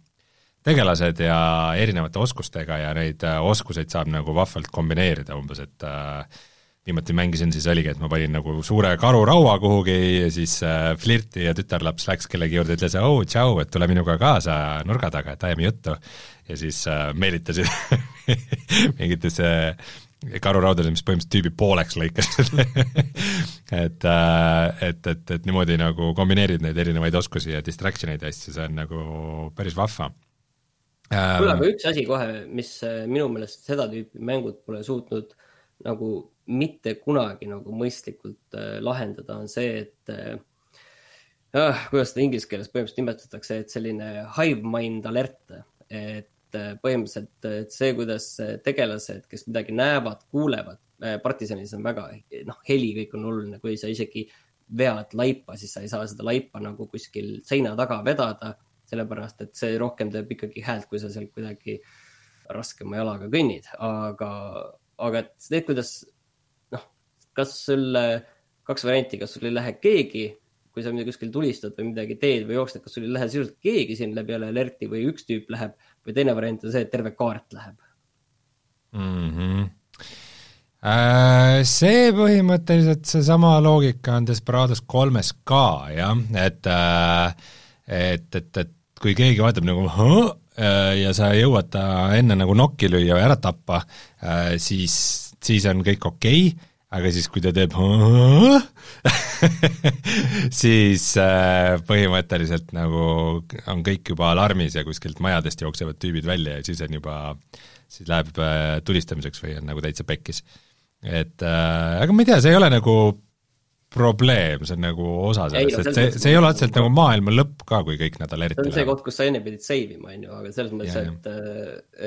tegelased ja erinevate oskustega ja neid äh, oskuseid saab nagu vahvalt kombineerida umbes, et äh, viimati mängisin, siis oligi, et ma panin nagu suure karuraua kuhugi ja siis äh, flirti ja tütarlaps läks kellegi juurde, ütles oh tšau, et tule minuga kaasa nurga taga, et ajame juttu. ja siis äh, meelitasid mingitesse karuraudadesse, mis põhimõtteliselt tüübi pooleks lõikasid et äh,, et, et, et niimoodi nagu kombineerid neid erinevaid oskusi ja distraction eid ja asju, see on nagu päris vahva kuule, aga üks asi kohe, mis äh, minu meelest seda tüüpi mängud pole suutnud nagu mitte kunagi nagu mõistlikult äh, lahendada, on see, et äh, äh, kuidas seda inglise keeles põhimõtteliselt nimetatakse, et selline hive mind alert, et äh, põhimõtteliselt et see, kuidas tegelased, kes midagi näevad, kuulevad partisanis on väga, noh, heli kõik on oluline, kui sa isegi vead laipa, siis sa ei saa seda laipa nagu kuskil seina taga vedada sellepärast et see rohkem teeb ikkagi häält, kui sa seal kuidagi raskema jalaga kõnnid, aga, aga et see, kuidas noh, kas sul kaks varianti, kas sul ei lähe keegi, kui sa kuskil tulistad või midagi teed või jooksed, kas sul ei lähe sisuliselt keegi sinna peale alerti või üks tüüp läheb või teine variant on see, et terve kaart läheb mm. -hmm See põhimõtteliselt seesama loogika on Desperados kolmes ka jah, et et, et, et kui keegi vaatab nagu äh, ja sa jõuad ta enne nagu nokki lüüa või ära tappa, äh, siis, siis on kõik okei. Okay,, aga siis, kui ta teeb siis äh, põhimõtteliselt nagu on kõik juba alarmis ja kuskilt majadest jooksevad tüübid välja ja siis on juba, siis läheb tulistamiseks või on nagu täitsa pekkis. et aga ma ei tea, see ei ole nagu probleem, see on nagu osa sellest, et see, see ei ole otseselt nagu maailma lõpp ka, kui kõik nad alerti lähevad. see on see koht, kus sa enne pidid save ima, on ju, aga selles mõttes, et,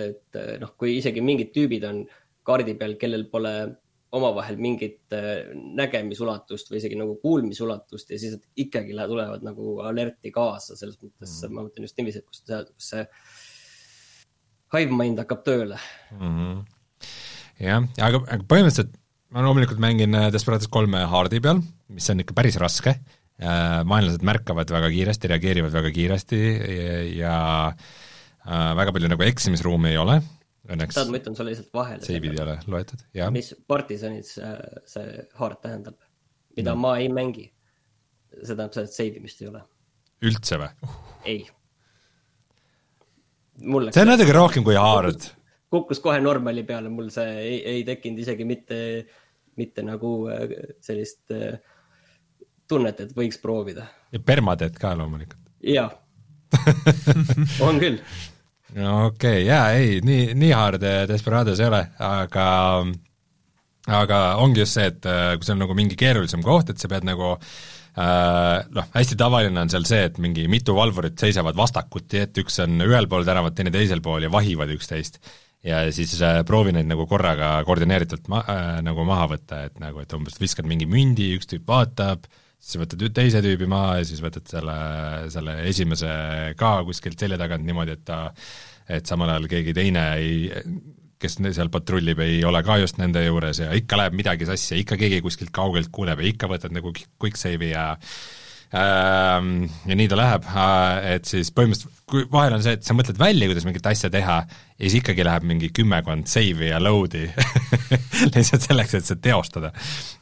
et noh, kui isegi mingid tüübid on kaardi peal, kellel pole omavahel mingit äh, nägemisulatust või isegi nagu kuulmisulatust ja siis ikkagi tulevad nagu alerti kaasa, selles mõttes mm ma mõtlen just niiviisi, et kus, kus see hive mind hakkab tööle mm. -hmm. jah, aga, aga põhimõtteliselt ma loomulikult mängin äh, Desperados kolme haardi peal, mis on ikka päris raske, äh, vaenlased märkavad väga kiiresti, reageerivad väga kiiresti ja, ja äh, väga palju nagu eksimisruumi ei ole, õnneks tead, ma ütlen sulle lihtsalt vahele. seivid ei ole loetud, jah. mis partisanis see, see haard tähendab, mida no. ma ei mängi. see tähendab seda, et seivimist ei ole. üldse või? ei. see on natuke rohkem kui haard kukkus kohe normali peale, mul see ei, ei tekkinud isegi mitte mitte nagu äh, sellist äh, tunnet, et võiks proovida. ja perma teed ka loomulikult? jaa on küll. no okei okay,, jaa, ei, nii, nii hard Desperados ei ole, aga aga ongi just see, et äh, kui see on nagu mingi keerulisem koht, et sa pead nagu äh, noh, hästi tavaline on seal see, et mingi mitu valvurit seisavad vastakuti, et üks on ühel pool tänavat, teine teisel pool ja vahivad üksteist ja siis äh, proovi neid nagu korraga koordineeritult ma- äh,, nagu maha võtta, et nagu, et umbes viskad mingi mündi, üks tüüp vaatab, siis võtad teise tüübi maha ja siis võtad selle, selle esimese ka kuskilt selja tagant niimoodi, et ta et samal ajal keegi teine ei, kes seal patrullib, ei ole ka just nende juures ja ikka läheb midagi sassi ja ikka keegi kuskilt kaugelt kuuleb ja ikka võtad nagu quick save'i ja ja nii ta läheb, äh, et siis põhimõtteliselt kui vahel on see, et sa mõtled välja, kuidas mingit asja teha ja siis ikkagi läheb mingi kümmekond save'i ja load'i lihtsalt selleks, et seda teostada.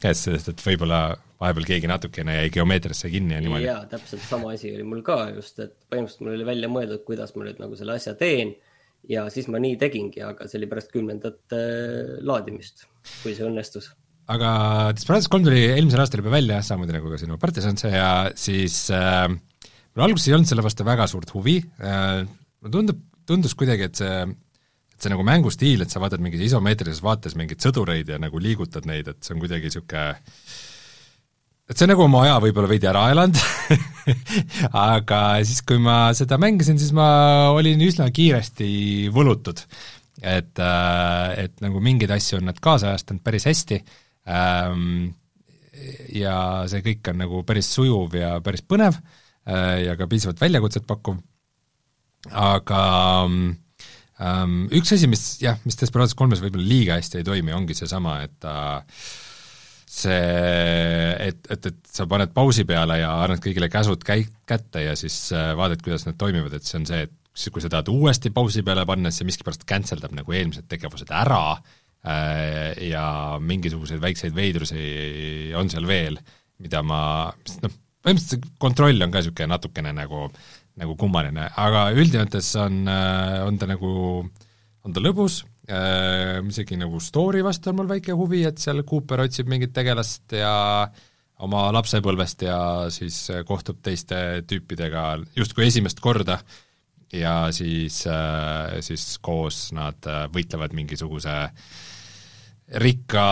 et sest, et võib-olla vahepeal keegi natukene jäi geomeetriasse kinni ja niimoodi. jaa, täpselt sama asi oli mul ka just, et põhimõtteliselt mul oli välja mõeldud, kuidas ma nüüd nagu selle asja teen ja siis ma nii tegingi, aga see oli pärast kümnendat äh, laadimist, kui see õnnestus. Aga Desperados kolm tuli eelmisel aastal juba välja, samamoodi nagu ka sinu Partisan see ja siis äh, mul alguses ei olnud selle vastu väga suurt huvi äh,, mulle tundub, tundus kuidagi, et see et see nagu mängustiil, et sa vaatad mingis isomeetrilises vaates mingeid sõdureid ja nagu liigutad neid, et see on kuidagi niisugune et see nagu oma aja võib-olla veidi ära elanud aga siis, kui ma seda mängisin, siis ma olin üsna kiiresti võlutud. et, äh, et nagu mingeid asju on nad kaasajastanud päris hästi ja see kõik on nagu päris sujuv ja päris põnev äh, ja ka piisavalt väljakutset pakkuv, aga ähm, üks asi, mis jah, mis Desperados kolmes võib-olla liiga hästi ei toimi, ongi seesama, et ta see, et, et, et sa paned pausi peale ja annad kõigile käsud käi-, kätte ja siis äh, vaatad, kuidas need toimivad, et see on see, et kui sa tahad uuesti pausi peale panna, siis see miskipärast cancel dab nagu eelmised tegevused ära ja mingisuguseid väikseid veidrusi on seal veel, mida ma, noh, põhimõtteliselt see kontroll on ka niisugune natukene nagu, nagu kummaline, aga üldjoontes on, äh, on ta nagu, on ta lõbus, äh, isegi nagu story vastu on mul väike huvi, et seal Cooper otsib mingit tegelast ja oma lapsepõlvest ja siis kohtub teiste tüüpidega justkui esimest korda ja siis, äh, siis koos nad äh, võitlevad mingisuguse rikka,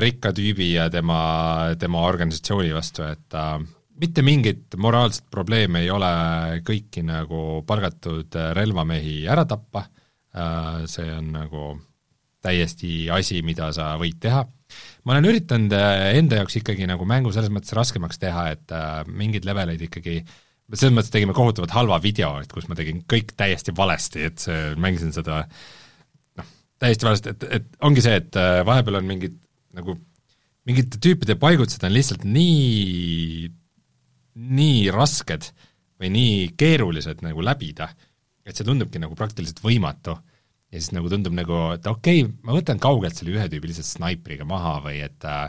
rikka tüübi ja tema, tema organisatsiooni vastu, et äh, mitte mingit moraalset probleemi ei ole kõiki nagu palgatud relvamehi ära tappa Äh, see on nagu täiesti asi, mida sa võid teha. ma olen üritanud äh, enda jaoks ikkagi nagu mängu selles mõttes raskemaks teha, et äh, mingeid leveleid ikkagi selles mõttes tegime kohutavalt halva video, et kus ma tegin kõik täiesti valesti, et see, mängisin seda noh, täiesti valesti, et, et ongi see, et vahepeal on mingid nagu mingite tüüpide paigutused on lihtsalt nii, nii rasked või nii keerulised nagu läbida, et see tundubki nagu praktiliselt võimatu. Ja siis nagu tundub nagu, et okei okay,, ma võtan kaugelt selle ühe tüübi lihtsalt snaipriga maha või et äh,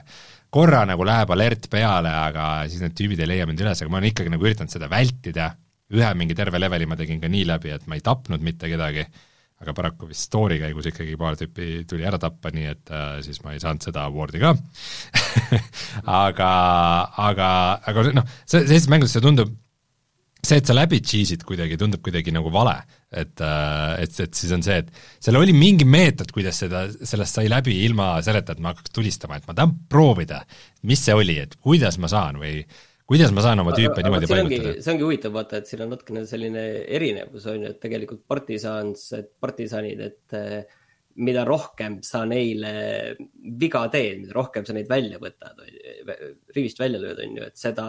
korra nagu läheb alert peale, aga siis need tüübid ei leia mind üles, aga ma olen ikkagi nagu üritanud seda vältida, ühe mingi terve leveli ma tegin ka nii läbi, et ma ei tapnud mitte kedagi, aga paraku vist story käigus ikkagi paar tüüpi tuli ära tappa, nii et äh, siis ma ei saanud seda award'i ka aga, aga, aga noh, see, sellistes mängudes see tundub see, et sa läbi cheese'id kuidagi, tundub kuidagi nagu vale. et, äh, et, et siis on see, et seal oli mingi meetod, kuidas seda, sellest sai läbi ilma selleta, et ma hakkaks tulistama, et ma tahan proovida, mis see oli, et kuidas ma saan või kuidas ma saan oma tüüpe niimoodi paigutada? see ongi huvitav vaata, et siin on natukene selline erinevus on ju, et tegelikult partisans, et partisanid, et eh, mida rohkem sa neile viga teed, mida rohkem sa neid välja võtad, rivist välja lööd, on ju, et seda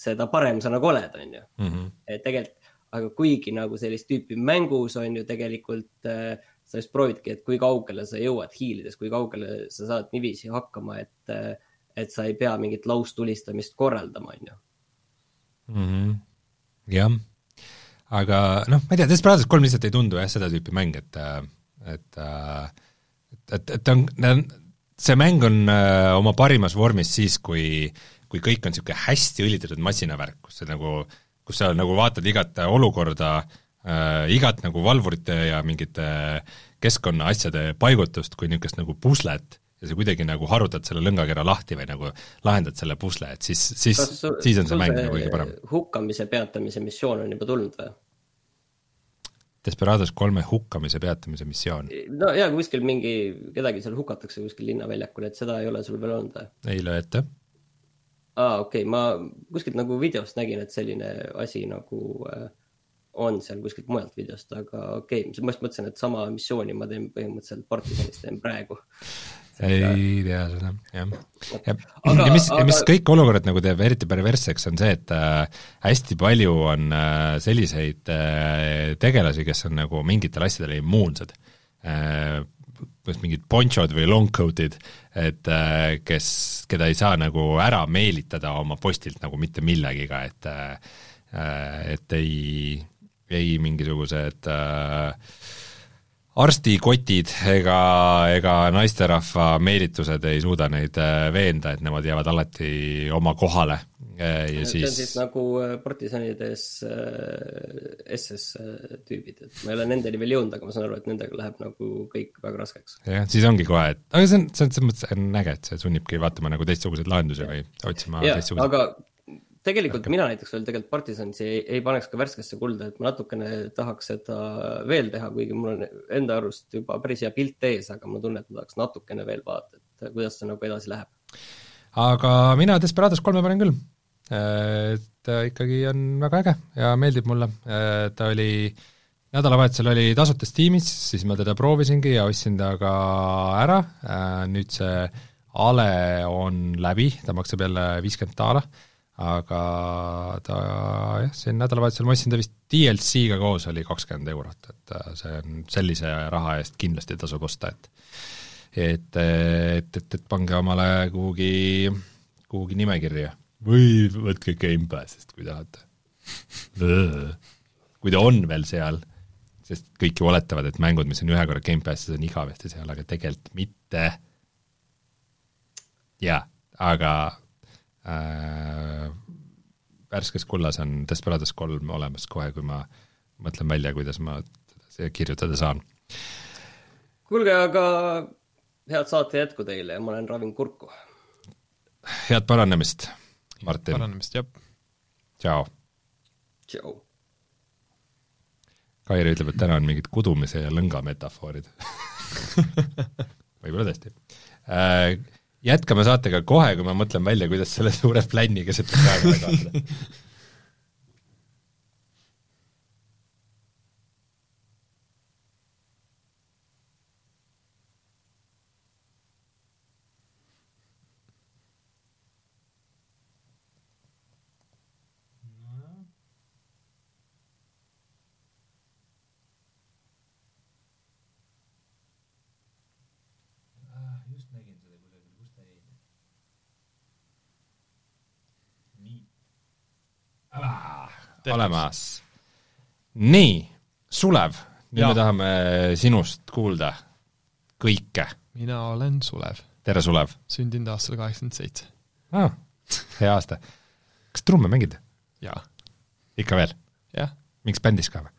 seda parem sa nagu oled, on ju mm. -hmm. et tegelikult, aga kuigi nagu sellist tüüpi mängus on ju tegelikult äh, sa just proovidki, et kui kaugele sa jõuad hiilides, kui kaugele sa saad niiviisi hakkama, et äh,, et sa ei pea mingit laustulistamist korraldama, on ju. Mhm. jah, aga noh, ma ei tea, Desperados kolm lihtsalt ei tundu jah, seda tüüpi mäng, et, äh, äh, et, et, et ta on, see mäng on öö, oma parimas vormis siis, kui kui kõik on niisugune hästi õlitatud masinavärk, kus sa nagu, kus sa nagu vaatad igat olukorda äh,, igat nagu valvurite ja mingite keskkonnaasjade paigutust kui niisugust nagu puslet ja sa kuidagi nagu harutad selle lõngakera lahti või nagu lahendad selle pusle, et siis, siis, siis on see mäng nagu kõige parem. hukkamise peatamise missioon on juba tulnud või? Desperados kolme hukkamise peatamise missioon. no jaa, kuskil mingi, kedagi seal hukatakse kuskil linnaväljakul, et seda ei ole sul veel olnud või? ei löö ette aa, okei okay., ma kuskilt nagu videost nägin, et selline asi nagu äh, on seal kuskilt mujalt videost, aga okei okay., ma just mõtlesin, et sama missiooni ma teen põhimõtteliselt partisanis teen praegu. ei tea seda, jah. ja, ja mis, ja mis kõik olukorrad nagu teeb eriti perversseks, on see, et äh, hästi palju on äh, selliseid äh, tegelasi, kes on nagu mingitele asjadele immuunsed äh,. kas mingid ponchod või long coat'id, et äh, kes, keda ei saa nagu ära meelitada oma postilt nagu mitte millegiga, et äh, et ei, ei mingisugused äh, arstikotid ega, ega naisterahva meelitused ei suuda neid äh, veenda, et nemad jäävad alati oma kohale ja see on siis, siis nagu äh, partisanides äh, SS tüübid, et ma ei ole nendeni veel jõudnud, aga ma saan aru, et nendega läheb nagu kõik väga raskeks. jah, siis ongi kohe, et aga see on, see on selles mõttes on äge, et see sunnibki vaatama nagu teistsuguseid lahendusi või otsima teistsuguseid aga tegelikult mina näiteks veel tegelikult partisanisi ei, ei paneks ka värskesse kulda, et ma natukene tahaks seda veel teha, kuigi mul on enda arust juba päris hea pilt ees, aga ma tunnen, et ma tahaks natukene veel vaadata, et kuidas see nagu edasi läheb. aga mina Desperados kolme panen küll. et äh, ikkagi on väga äge ja meeldib mulle, ta oli nädalavahetusel oli tasuta Steamis, siis ma teda proovisingi ja ostsin ta ka ära, nüüd see ale on läbi, ta maksab jälle viiskümmend daala, aga ta jah, siin nädalavahetusel ma ostsin ta vist DLC-ga koos, oli kakskümmend eurot, et äh, see on sellise raha eest kindlasti tasub osta, et et, et, et, et pange omale kuhugi, kuhugi nimekirja või võtke Gamepassist, kui tahate. kui ta on veel seal, sest kõik ju oletavad, et mängud, mis on ühe korra Gamepassis, on igavesti seal, aga tegelikult mitte. jaa, aga äh, värskes kullas on Desperados kolm olemas kohe, kui ma mõtlen välja, kuidas ma seda kirjutada saan. kuulge, aga head saate jätku teile ja ma olen ravin kurku. head paranemist, Martin, paranemist, jah. tšau. tšau. Kairi ütleb, et täna on mingid kudumise ja lõnga metafoorid võib-olla tõesti äh, jätkame saatega kohe, kui ma mõtlen välja, kuidas selle suure plänniga seda praegu jagada. Olemas. nii, Sulev, nüüd me tahame sinust kuulda kõike. mina olen Sulev, tere, Sulev sündinud aastal kaheksakümmend seitse. ah, hea aasta. kas trumme mängid? jaa, ikka veel? jah, mingis bändis ka või?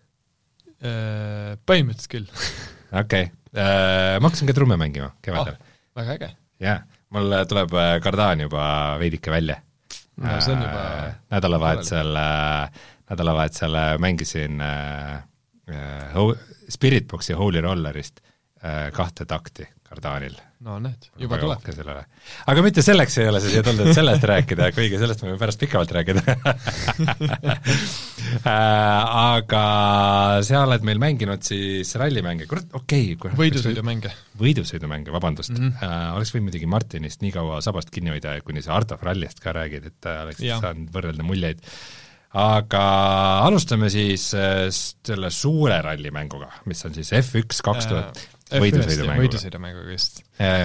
põhimõtteliselt küll okei okay. uh,, ma hakkasin ka trumme mängima kevadel ah,. väga äge. jaa, mul tuleb äh, kardaan juba veidike välja no see on juba Äh, nädalavahetusel äh,, nädalavahetusel äh, mängisin äh, Spiritboxi Holy Rollerist äh, kahte takti kardaanil. no näed, juba tuleb. aga mitte selleks ei ole sa siia tulnud, et sellest rääkida, kuigi sellest võime pärast pikemalt rääkida äh, aga sa oled meil mänginud siis rallimänge, kurat, okei okay,. võidusõidumänge. võidusõidumänge, vabandust mm. -hmm. äh, oleks võinud muidugi Martinist nii kaua sabast kinni hoida, kuni sa Art of Rally'st ka räägid, et äh, oleks Jah. saanud võrrelda muljeid. aga alustame siis selle suure rallimänguga, mis on siis F1 kaks tuhat, võidusõidumänguga, võidusõidumänguga just.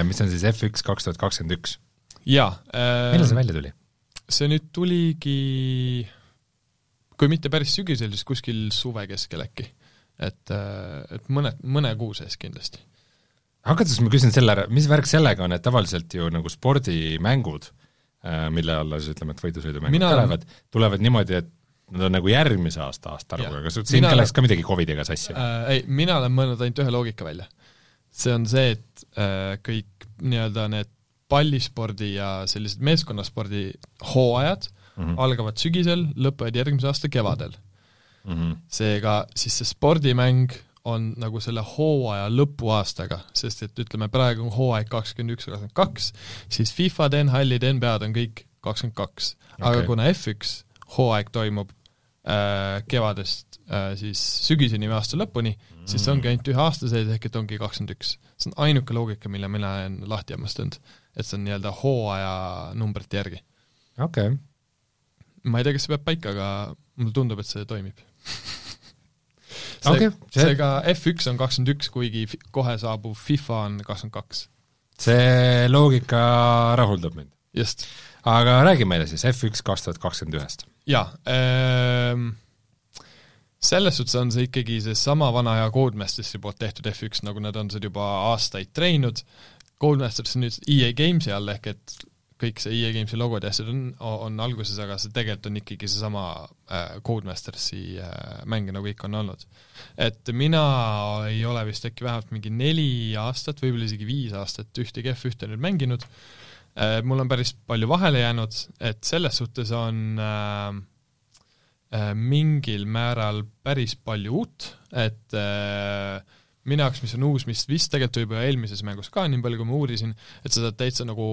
mis on siis F1 kaks tuhat kakskümmend üks. jaa millal see äh,, välja tuli? see nüüd tuligi kui mitte päris sügisel, siis kuskil suve keskel äkki. et, et mõned, mõne kuu sees kindlasti. hakates ma küsin selle ära, mis värk sellega on, et tavaliselt ju nagu spordimängud, mille alla siis ütleme, et võidusõidumängud Mina- tulevad, tulevad niimoodi, et nad on nagu järgmise aasta aastaarvuga, sul- siin Mina- ka läks ka midagi Covidiga sassi äh,. ei, mina olen mõelnud ainult ühe loogika välja. See on see, et äh, kõik nii-öelda need pallispordi ja sellised meeskonnaspordi hooajad mm. -hmm. algavad sügisel, lõpevad järgmise aasta kevadel. seega siis see spordimäng on nagu selle hooaja lõpuaastaga, sest et ütleme, praegu on hooaeg kakskümmend üks, kakskümmend kaks, siis FIFA-d, NHL-id, NBA-d on kõik kakskümmend kaks. aga Okei. kuna F1 hooaeg toimub kevadest äh, siis sügiseni või aasta lõpuni mm., siis see ongi ainult ühe aasta sees, ehk et ongi kakskümmend üks. see on ainuke loogika, mille mina olen lahti hammastanud. et see on nii-öelda hooaja numbrite järgi. okei okay. ma ei tea, kas see peab paika, aga mulle tundub, et see toimib see Okei, see- seega F1 on kakskümmend üks, kuigi kohe saabuv FIFA on kakskümmend kaks. see loogika rahuldab mind. just. aga räägi meile siis F1 kaks tuhat kakskümmend ühest. Jaa ähm,, selles suhtes on see ikkagi seesama vana hea Codemastersi poolt tehtud F1, nagu nad on seda juba aastaid treeninud, Codemasters on nüüd EA Games'i all, ehk et kõik see EA Games'i logod ja asjad on, on alguses, aga see tegelikult on ikkagi seesama äh, Codemastersi äh, mäng, nagu ikka on olnud. et mina ei ole vist äkki vähemalt mingi neli aastat, võib-olla isegi viis aastat ühtegi F1-e nüüd mänginud äh,, mul on päris palju vahele jäänud, et selles suhtes on äh, äh, mingil määral päris palju uut, et äh, minu jaoks, mis on uus, mis vist tegelikult juba eelmises mängus ka, nii palju kui ma uurisin, et sa saad täitsa nagu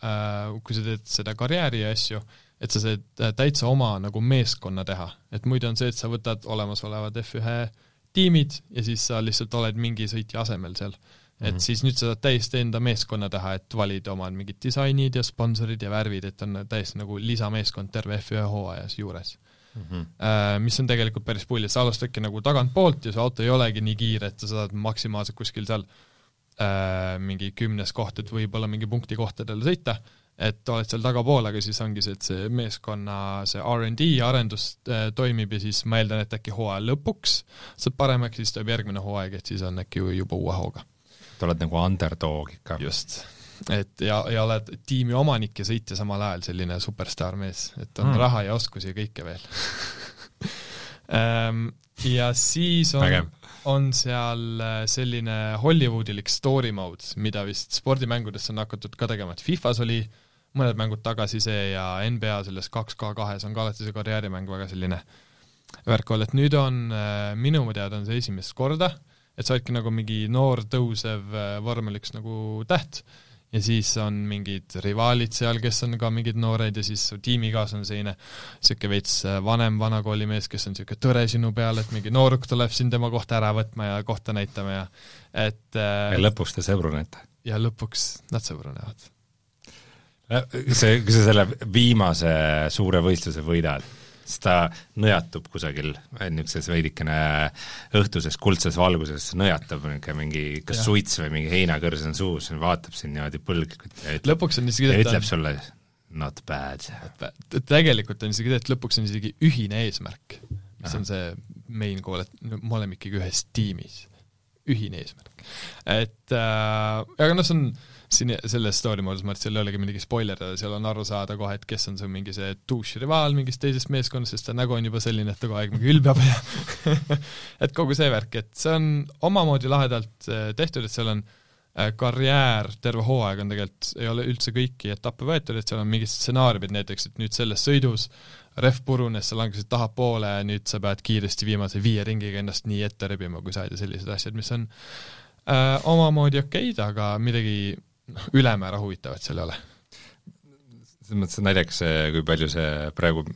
äh,, kui sa teed seda karjääri ja asju, et sa saad äh, täitsa oma nagu meeskonna teha. et muidu on see, et sa võtad olemasolevad F1 tiimid ja siis sa lihtsalt oled mingi sõitja asemel seal. Et mm -hmm. siis nüüd sa saad täiesti enda meeskonna teha, et valida oma mingid disainid ja sponsorid ja värvid, et on täiesti nagu lisameeskond terve F1 hooajas juures mm. -hmm. Mis on tegelikult päris pull, et sa alustadki nagu tagantpoolt ja su auto ei olegi nii kiire, et sa saad maksimaalselt kuskil seal äh, mingi kümnes koht, et võib-olla mingi punkti kohtadele sõita, et oled seal tagapool, aga siis ongi see, et see meeskonna see R&D arendus äh, toimib ja siis ma eeldan, et äkki hooaja lõpuks saab paremaks, siis tuleb järgmine hooaeg, et siis on äkki juba uue hooga. Sa oled nagu underdog ikka. just. Et ja, ja oled tiimi omanik ja sõitja samal ajal, selline superstaar mees, et on mm. raha ja oskusi ja kõike veel. Ähm, ja siis on, on seal äh, selline Hollywoodilik story mode, mida vist spordimängudesse on hakatud ka tegema, et Fifas oli mõned mängud tagasi see ja NBA selles kaks K kahes on ka alati see karjäärimäng väga selline värk olnud, et nüüd on äh, minu teada on see esimest korda, et sa oledki nagu mingi noor tõusev äh, vormel üks nagu täht ja siis on mingid rivaalid seal, kes on ka mingid noored ja siis su tiimikaaslane selline niisugune veits äh, vanem vanakoolimees, kes on niisugune tõre sinu peal, et mingi nooruk tuleb sind tema kohta ära võtma ja kohta näitama ja et äh, ja lõpuks te sõbrunete. ja lõpuks nad sõbrunevad. see, kui sa selle viimase suure võistluse võidad, siis ta nõjatub kusagil niisuguses veidikene õhtuses kuldses valguses, nõjatab niisugune mingi kas ja. suits või mingi heinakõrs on suus, vaatab sind niimoodi põlglikult ja ütleb, lõpuks on isegi ja ütleb on... sulle not bad. tegelikult on isegi see, et lõpuks on isegi ühine eesmärk, mis Aha. on see main goal, et me oleme ikkagi ühes tiimis, ühine eesmärk. et äh, aga noh, see on siin selles story mode'is ma arvan, et seal ei olegi midagi spoilerdada, seal on aru saada kohe, et kes on su mingi see douche rivaal mingist teisest meeskonnast, sest ta nägu on juba selline, et ta kogu aeg mingi ülbab ja et kogu see värk, et see on omamoodi lahedalt äh, tehtud, et seal on äh, karjäär, terve hooaeg on tegelikult, ei ole üldse kõiki etappe võetud, et seal on mingid stsenaariumid näiteks, et nüüd selles sõidus rehv purunes, sa langesid tahapoole nüüd sa pead kiiresti viimase viie ringiga ennast nii ette rebima, kui saad ja sellised asjad, mis on äh, omamoodi okeid, aga midagi noh, ülemäära huvitavat seal ei ole. selles mõttes naljakas, kui palju see praegu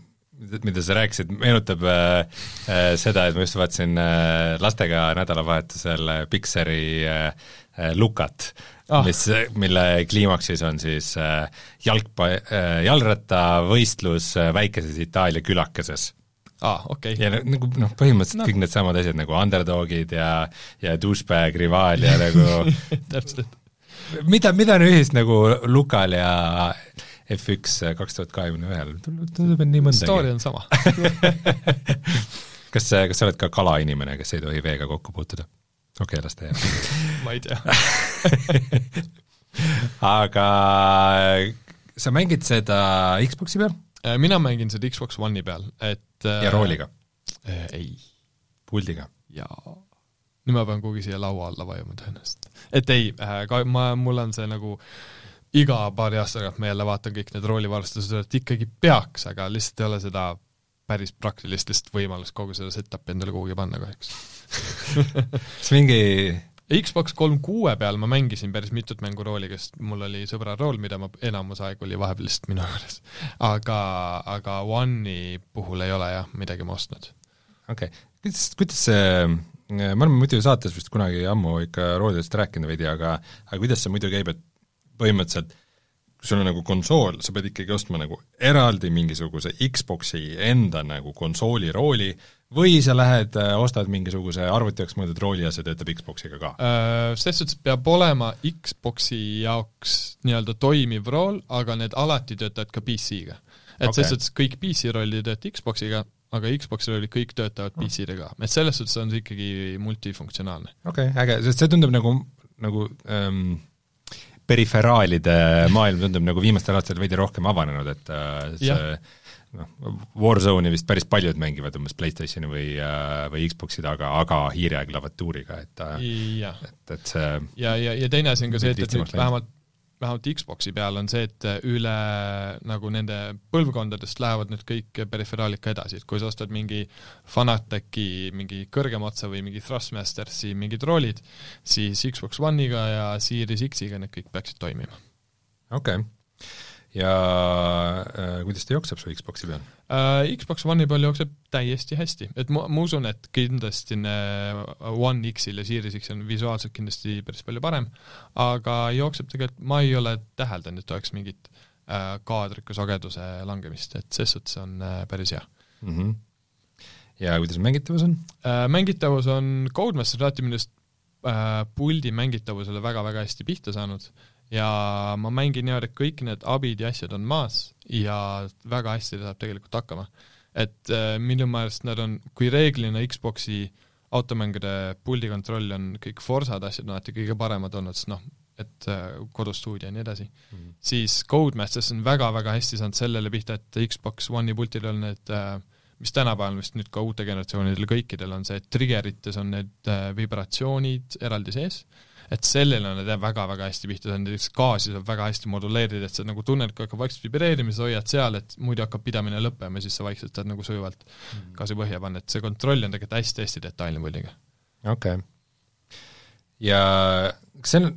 mida sa rääkisid, meenutab äh, äh, seda, et ma just vaatasin äh, lastega nädalavahetusel Pixari äh, äh Lukat ah., mis, mille kliimaksis on siis äh, jalgpa- äh,, jalgrattavõistlus äh, väikeses Itaalia külakeses aa ah,, okei okay.. ja nagu noh, põhimõtteliselt no. kõik needsamad asjad nagu underdogid ja, ja douchebag rivaal ja nagu täpselt mida, mida on ühist nagu Lukal ja F1 kaks tuhat kahekümne ühel, tundub, et nii mõndagi. story on sama kas, kas sa oled ka kalainimene, kes ei tohi veega kokku puutuda? okei okay,, las ta jääb ma ei tea aga sa mängid seda Xboxi peal? Äh, mina mängin seda Xbox One'i peal, et ja rooliga äh,? ei. puldiga? jaa nüüd ma pean kuhugi siia laua alla vajuma tõenäoliselt. et ei äh,, ka ma, mul on see nagu iga paari aasta tagant ma jälle vaatan kõik need roolivarustused, et ikkagi peaks, aga lihtsalt ei ole seda päris praktilist lihtsalt võimalust kogu seda setup'i endale kuhugi panna kahjuks kas mingi Xbox kolm kuue peal ma mängisin päris mitut mängu rooliga, sest mul oli sõbral rool, mida ma enamus aega oli vahepeal lihtsalt minu juures. aga, aga One'i puhul ei ole jah, midagi ma ostnud. okei okay., kuidas, kuidas see me oleme muidu saates vist kunagi ammu ikka roolidest rääkinud veidi, aga aga kuidas see muidu käib, et põhimõtteliselt kui sul on nagu konsool, sa pead ikkagi ostma nagu eraldi mingisuguse Xboxi enda nagu konsooli rooli või sa lähed, äh, ostad mingisuguse arvuti jaoks mõeldud rooli ja see töötab Xboxiga ka? Äh, selles suhtes peab olema Xboxi jaoks nii-öelda toimiv rool, aga need alati töötavad ka PC-ga. et okay. selles suhtes kõik PC rollid ei tööta Xboxiga, aga Xboxi rollid kõik töötavad mm. PC-dega, et selles suhtes on see ikkagi multifunktsionaalne. okei okay,, äge, sest see tundub nagu, nagu ähm, periferaalide maailm tundub nagu viimastel aastatel veidi rohkem avanenud, et äh, see noh, Warzone'i vist päris paljud mängivad umbes PlayStationi või, äh, või Xbox'i taga, aga hiire ja klaviatuuriga, et äh, et, et see ja, ja, ja teine asi on ka see, et, et vähemalt vähemalt Xboxi peal on see, et üle nagu nende põlvkondadest lähevad nüüd kõik periferaalid ka edasi, et kui sa ostad mingi Fanateci mingi kõrgema otsa või mingi Thrustmastersi mingid roolid, siis Xbox One'iga ja Series X-iga need kõik peaksid toimima. okei okay ja äh, kuidas ta jookseb su Xboxi peal äh,? Xbox One'i peal jookseb täiesti hästi, et ma, ma usun, et kindlasti One X-il ja Series X on visuaalselt kindlasti päris palju parem, aga jookseb tegelikult, ma ei ole täheldanud, et oleks mingit äh, kaadriku sageduse langemist, et ses suhtes on äh, päris hea mm. -hmm. ja kuidas mängitavus on äh,? Mängitavus on Codemaster alati minu arust äh, puldi mängitavusele väga-väga hästi pihta saanud äh,, ja ma mängin niimoodi, et kõik need abid ja asjad on maas ja väga hästi ta saab tegelikult hakkama. et äh, minu meelest nad on, kui reeglina Xboxi automängude puldi kontroll on kõik Forsad asjad on alati kõige paremad olnud, sest noh, et äh, kodustuudio ja nii edasi mm, -hmm. siis Codemasters on väga-väga hästi saanud sellele pihta, et Xbox One'i pultil on need äh, mis tänapäeval vist nüüd ka uute generatsioonidel kõikidel on see, et trigerites on need vibratsioonid eraldi sees mm, et sellele on nad jah väga-väga hästi pihta näiteks gaasi saab väga hästi moduleerida, et sa nagu tunned, kui hakkab vaikselt vibreerima, sa hoiad seal, et muidu hakkab pidamine lõppema, siis sa vaikselt saad nagu sujuvalt mm. gaasi põhja panna, et see kontroll on tegelikult hästi-hästi detailne puldiga. okei okay.. ja kas see on,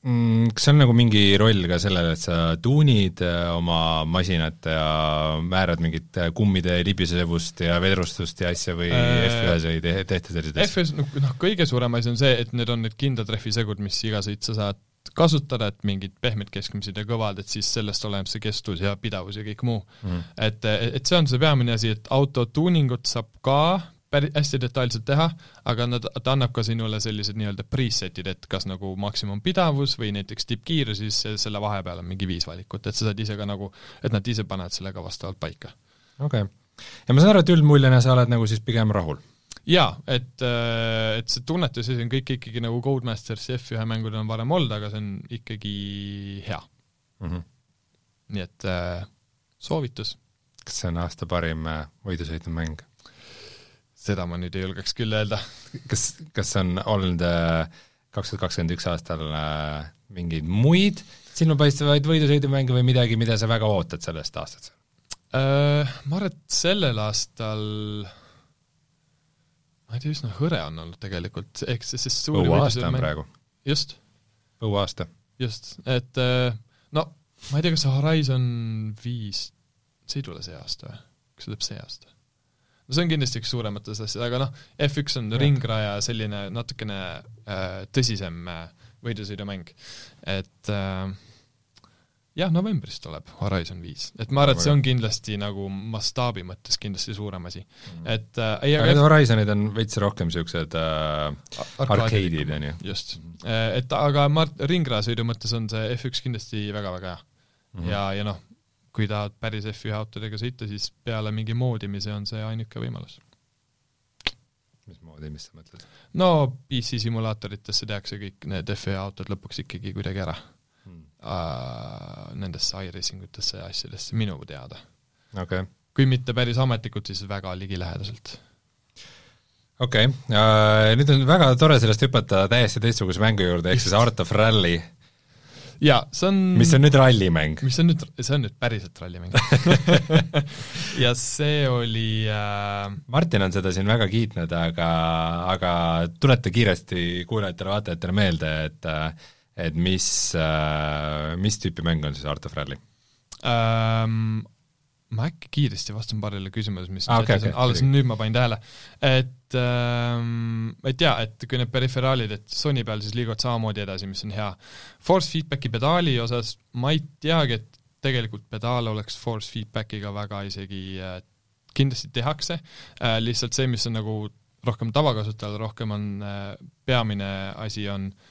kas on nagu mingi roll ka sellele, et sa tuunid äh, oma masinat ja määrad mingit äh, kummide libisevust ja vedrustust ja asja või äh, F1-s ei te-, tehta selliseid asju? F1-s, noh, kõige suurem asi on see, et need on need kindlad rehvisegud, mis iga sõit sa saad kasutada, et mingid pehmed, keskmised ja kõvad, et siis sellest oleneb see kestvus ja pidavus ja kõik muu mm.. et, et see on see peamine asi, et auto tuuningut saab ka päris hästi detailselt teha, aga nad, ta annab ka sinule sellised nii-öelda preset'id, et kas nagu maksimumpidavus või näiteks tippkiirus, siis selle vahepeal on mingi viis valikut, et sa saad ise ka nagu, et nad ise panevad selle ka vastavalt paika. okei okay.. ja ma saan aru, et üldmuljena sa oled nagu siis pigem rahul? jaa, et, äh, et see tunnetus asi on kõik ikkagi nagu Codemastersi F1 mängud on varem olnud, aga see on ikkagi hea mm. -hmm. nii et äh, soovitus. kas see on aasta parim äh, võidusõidumäng? Seda ma nüüd ei julgeks küll öelda. kas, kas on olnud äh, kaks tuhat kakskümmend üks aastal äh, mingeid muid silmapaistvaid võidusõidumänge või midagi, mida sa väga ootad sellest aastast? Äh, ma arvan, et sellel aastal ma ei tea, üsna hõre on olnud tegelikult, ehk see, see suur põuaasta on praegu. just. põuaasta. just, et no ma ei tea, kas see Horizon viis, see ei tule see aasta või? kas see tuleb see aasta? No see on kindlasti üks suurematest asjadest, aga noh, F1 on ja. ringraja selline natukene äh, tõsisem äh, võidusõidumäng, et äh, jah, novembris tuleb Horizon viis, et ma arvan, et see on kindlasti nagu mastaabi mõttes kindlasti suurem asi mm., et äh, ei, aga need Horizonid on veits rohkem niisugused äh, arcade'id, on ju. just, äh, et aga ma, ringrajasõidu mõttes on see F1 kindlasti väga-väga hea mm. -hmm. ja, ja noh, kui tahad päris F1 autodega sõita, siis peale mingi moodimise on see ainuke võimalus. mis moodimist sa mõtled? no PC simulaatoritesse tehakse kõik need F1 autod lõpuks ikkagi kuidagi ära hmm.. Uh, nendesse iRacing utesse ja asjadesse, minu teada okay.. kui mitte päris ametlikult, siis väga ligilähedaselt okei okay. uh,, nüüd on väga tore sellest hüpata täiesti teistsuguse mängu juurde, ehk siis Art of Rally jaa, see on mis on nüüd rallimäng. mis on nüüd, see on nüüd päriselt rallimäng ja see oli äh... Martin on seda siin väga kiitnud, aga, aga tuleta kiiresti kuulajatele-vaatajatele meelde, et et mis, mis tüüpi mäng on siis Art of Rally ähm,? Ma äkki kiiresti vastan paarile küsimusele, mis ah, okay, okay, alles nüüd ma panin tähele, et ähm, et jaa, et kui need periferaalid, et Sony peal siis liiguvad samamoodi edasi, mis on hea. Force feedbacki pedaali osas ma ei teagi, et tegelikult pedaal oleks force feedbackiga väga isegi äh, kindlasti tehakse. Äh,, lihtsalt see, mis on nagu rohkem tavakasutajal, rohkem on äh, peamine asi, on äh,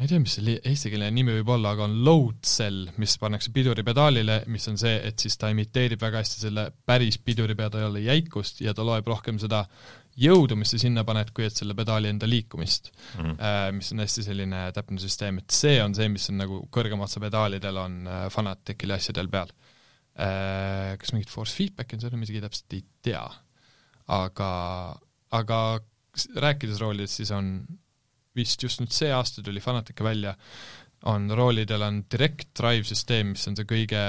ma ei tea, mis see eestikeelne nimi võib olla, aga on load cell, mis pannakse piduripedaalile, mis on see, et siis ta imiteerib väga hästi selle päris piduripedaali jäikust ja ta loeb rohkem seda jõudu, mis sa sinna paned, kui et selle pedaali enda liikumist mm, -hmm. mis on hästi selline täpne süsteem, et see on see, mis on nagu kõrgem otsa pedaalidel on äh, Fanaticil ja asjadel peal. Äh, kas mingit force feedback'i on, seda ma isegi täpselt ei tea. aga, aga rääkides roolidest, siis on vist just nüüd see aasta tuli Fanatica välja, on roolidel on direct drive süsteem, mis on see kõige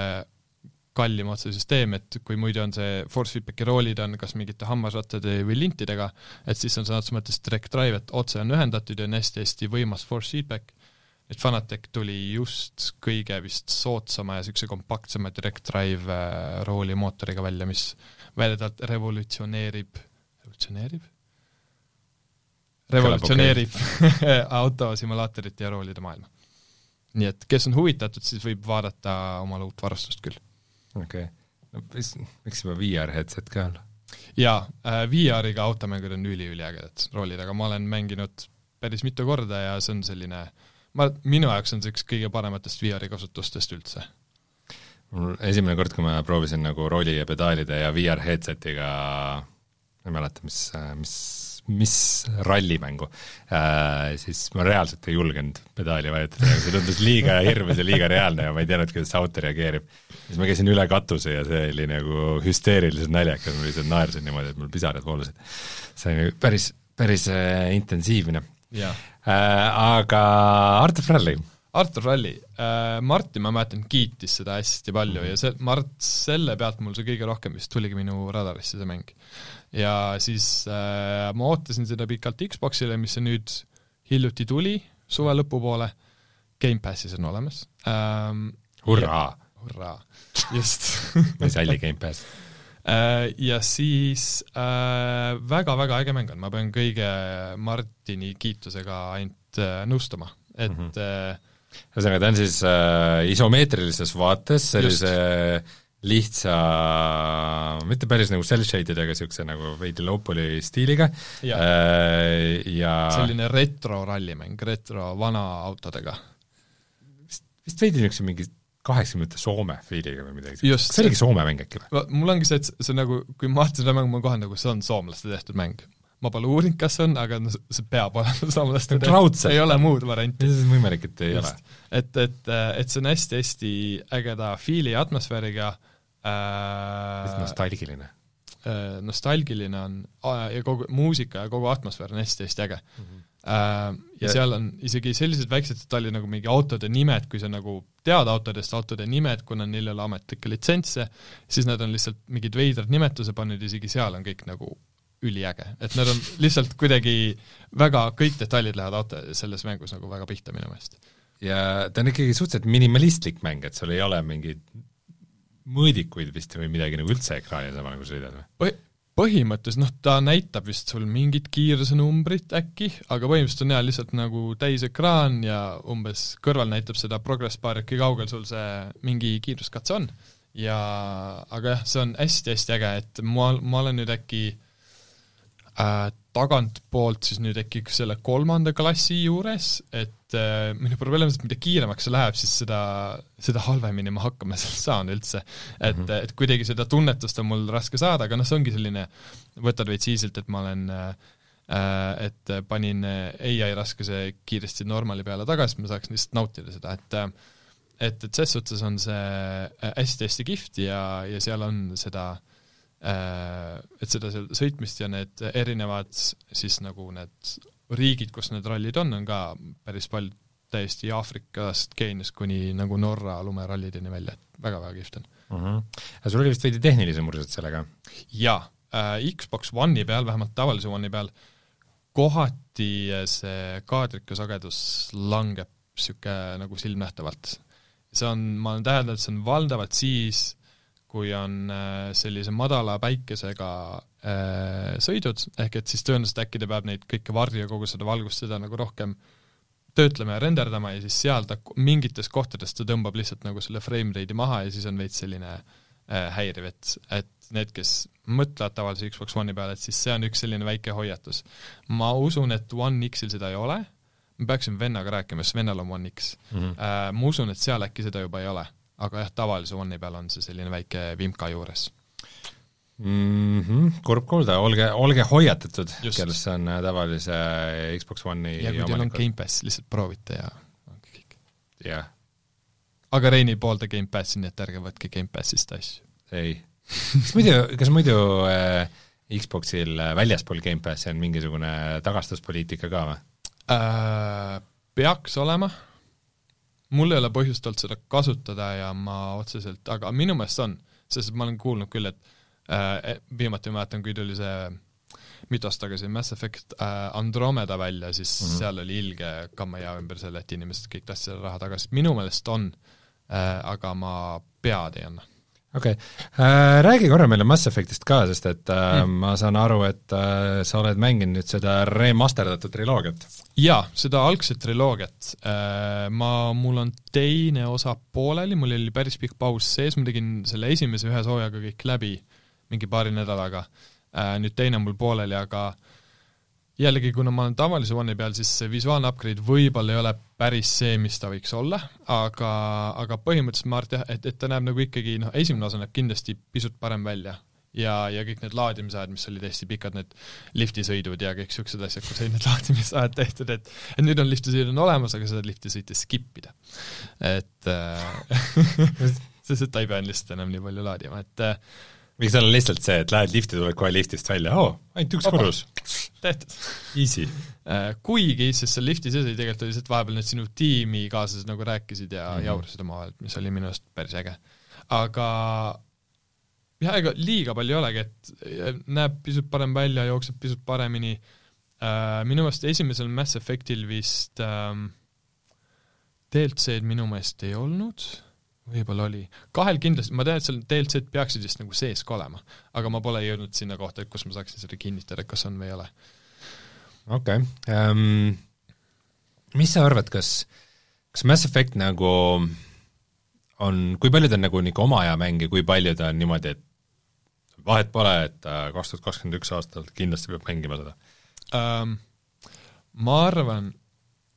kallim otsesüsteem, et kui muidu on see force feedbacki roolid on kas mingite hammasrattade või lintidega, et siis on sõna otseses mõttes direct drive, et otse on ühendatud ja on hästi-hästi võimas force feedback, et Fanatec tuli just kõige vist soodsama ja niisuguse kompaktsema direct drive äh, rooli mootoriga välja, mis väidetavalt revolutsioneerib, revolutsioneerib? Revolutsioneerib autosimulaatorite ja roolide maailma. nii et kes on huvitatud, siis võib vaadata omale uut varustust küll. okei okay., no mis, miks juba VR headset ka olla? jaa äh,, VR-iga automängud on üli-üliägedad roolid, aga ma olen mänginud päris mitu korda ja see on selline, ma, minu jaoks on see üks kõige parematest VR-i kasutustest üldse mul esimene kord, kui ma proovisin nagu rooli ja pedaalide ja VR headsetiga, ma ei mäleta, mis, mis mis rallimängu äh,, siis ma reaalselt ei julgenud pedaali vajutada, see tundus liiga hirmus ja liiga reaalne ja ma ei teadnud, kuidas auto reageerib. siis ma käisin üle katuse ja see oli nagu hüsteeriliselt naljakas, ma lihtsalt naersin niimoodi, et mul pisarad voolasid. see oli päris, päris äh, intensiivne. Äh, aga Art of Rally Artur Ralli äh,, Martin, ma mäletan, kiitis seda hästi palju -hmm. ja see, Mart, selle pealt mul see kõige rohkem vist tuligi minu radarisse, see mäng ja siis äh, ma ootasin seda pikalt Xboxile, mis see nüüd hiljuti tuli, suve lõpupoole, Gamepassis on olemas ähm,. hurraa! hurraa, just mis halli Gamepass äh, ja siis äh, väga-väga äge mäng on, ma pean kõige Martini kiitusega ainult äh, nõustuma, et mm -hmm. Ühesõnaga, ta on siis äh, isomeetrilises vaates sellise just lihtsa, mitte päris nagu cel-shaded, aga niisuguse nagu veidi low-poly stiiliga ja, äh, ja selline retro rallimäng, retro vana autodega. vist, vist veidi niisuguse mingi kaheksakümnendate Soome fiiliga või midagi sellist. kas see oligi Soome mäng äkki või? mul ongi see, et see on nagu, kui ma vaatasin seda mängu, ma kohe nagu, see on soomlaste tehtud mäng. Ma pole uurinud, kas on, aga no see peab olema soomlaste tehtud, ei ole muud varianti. see on võimalik, et ei Just. ole. et, et, et see on hästi-hästi ägeda fiili ja atmosfääriga äh, äh, nostalgiline äh,. nostalgiline on ja kogu muusika ja kogu atmosfäär on hästi-hästi äge mm. -hmm. Äh, ja, ja seal on isegi sellised väiksed detailid nagu mingi autode nimed, kui sa nagu tead autodest autode nimed, kuna neil ei ole ametlikke litsentse, siis nad on lihtsalt mingid veidrad nimetuse pannud, isegi seal on kõik nagu üliäge, et nad on lihtsalt kuidagi väga, kõik detailid lähevad auto selles mängus nagu väga pihta minu meelest. ja ta on ikkagi suhteliselt minimalistlik mäng, et sul ei ole mingeid mõõdikuid vist või midagi nagu üldse ekraanil samal, kui sõidad või Põh? põhimõtteliselt noh, ta näitab vist sul mingit kiirusenumbrit äkki, aga põhimõtteliselt on jah, lihtsalt nagu täisekraan ja umbes kõrval näitab seda progress bar'i, kui kaugel sul see mingi kiiruskatse on. ja aga jah, see on hästi-hästi äge, et ma, ma olen nüüd äkki äh, tagantpoolt siis nüüd äkki selle kolmanda klassi juures, et äh, minu probleem on see, et mida kiiremaks see läheb, siis seda, seda halvemini ma hakkama saan üldse. et mm, -hmm. et kuidagi seda tunnetust on mul raske saada, aga noh, see ongi selline, võtad veits easy't, et ma olen äh, et panin ai raskuse kiiresti normali peale tagasi, et ma saaks lihtsalt nautida seda, et äh, et, et ses suhtes on see hästi-hästi kihvt ja, ja seal on seda äh, Äh, et seda seal sõitmist ja need erinevad siis nagu need riigid, kus need rallid on, on ka päris palju täiesti Aafrikast, Keeniast kuni nagu Norra lumerallideni välja, et väga-väga kihvt on mm. -hmm. aga sul oli vist veidi tehnilisem murset sellega? jaa äh,, Xbox One'i peal, vähemalt tavalise One'i peal, kohati see kaadrike sagedus langeb niisugune nagu silmnähtavalt. see on, ma olen täheldanud, et see on valdavalt siis, kui on äh, sellise madala päikesega äh, sõidud, ehk et siis tõenäoliselt äkki ta peab neid kõiki varju ja kogu seda valgust, seda nagu rohkem töötlema ja renderdama ja siis seal ta mingites kohtades ta tõmbab lihtsalt nagu selle frame rate'i maha ja siis on veits selline äh, häiriv, et, et need, kes mõtlevad tavalise Xbox One'i peale, et siis see on üks selline väike hoiatus. ma usun, et One X-il seda ei ole, ma peaksin vennaga rääkima, sest vennal on One X mm. -hmm. Ma usun, et seal äkki seda juba ei ole aga jah, tavalise One'i peal on see selline väike vimka juures mm. -hmm. kurb kuulda, olge, olge hoiatatud, kellest see on äh, tavalise Xbox One'i ja kui teil on Gamepass, lihtsalt proovite ja ongi kõik. jah. aga Rein ei poolda Gamepassi, nii et ärge võtke Gamepassist asju. ei. kas muidu, kas muidu äh, Xboxil äh, väljaspool Gamepassi on mingisugune tagastuspoliitika ka või äh,? Peaks olema mul ei ole põhjust olnud seda kasutada ja ma otseselt, aga minu meelest on, sest ma olen kuulnud küll, et äh, viimati ma mäletan, kui tuli see mitu aastat tagasi Mass Effect äh, Andromeda välja, siis mm -hmm. seal oli ilge kammaja ümber selle, et inimesed kõik tahtsid selle raha tagasi, minu meelest on äh,, aga ma pead ei anna okei okay. äh,, räägi korra meile Mass Effectist ka, sest et äh, mm. ma saan aru, et äh, sa oled mänginud nüüd seda remasterdatud triloogiat. jaa, seda algset triloogiat äh,. Ma, mul on teine osa pooleli, mul oli päris pikk paus sees, ma tegin selle esimese ühe soojaga kõik läbi mingi paari nädalaga äh,, nüüd teine on mul pooleli, aga äh, jällegi, kuna ma olen tavalise One'i peal, siis see visuaalne upgrade võib-olla ei ole päris see, mis ta võiks olla, aga, aga põhimõtteliselt ma arvan, et, et ta näeb nagu ikkagi noh, esimene osa näeb kindlasti pisut parem välja. ja, ja kõik need laadimisajad, mis olid hästi pikad, need liftisõidud ja kõik niisugused asjad, kus olid need laadimisajad tehtud, et et nüüd on liftisõidud on olemas, aga seda liftisõite skip ida. et äh, sest et ta ei pea lihtsalt enam nii palju laadima, et äh, võiks olla lihtsalt see, et lähed lifti, tuled kohe liftist välja, oo, ainult üks korrus. tehtud. Easy. Äh, kuigi, sest seal lifti sees oli tegelikult oli see, et vahepeal need sinu tiimikaaslased nagu rääkisid ja mm -hmm. jaurasid omavahel, mis oli minu arust päris äge. aga jah, ega liiga palju ei olegi, et näeb pisut parem välja, jookseb pisut paremini, äh, minu meelest esimesel Mass Effectil vist ähm, DLC-d minu meelest ei olnud võib-olla oli. kahel kindlasti, ma tean, et seal DLC-d peaksid vist nagu sees ka olema, aga ma pole jõudnud sinna kohta, et kus ma saaksin seda kinnitada, kas on või ei ole. okei okay. um,, mis sa arvad, kas, kas Mass Effect nagu on, kui palju ta on nagu niisugune oma aja mäng ja kui palju ta on niimoodi, et vahet pole, et kaks tuhat kakskümmend üks aastal kindlasti peab mängima seda um,? Ma arvan,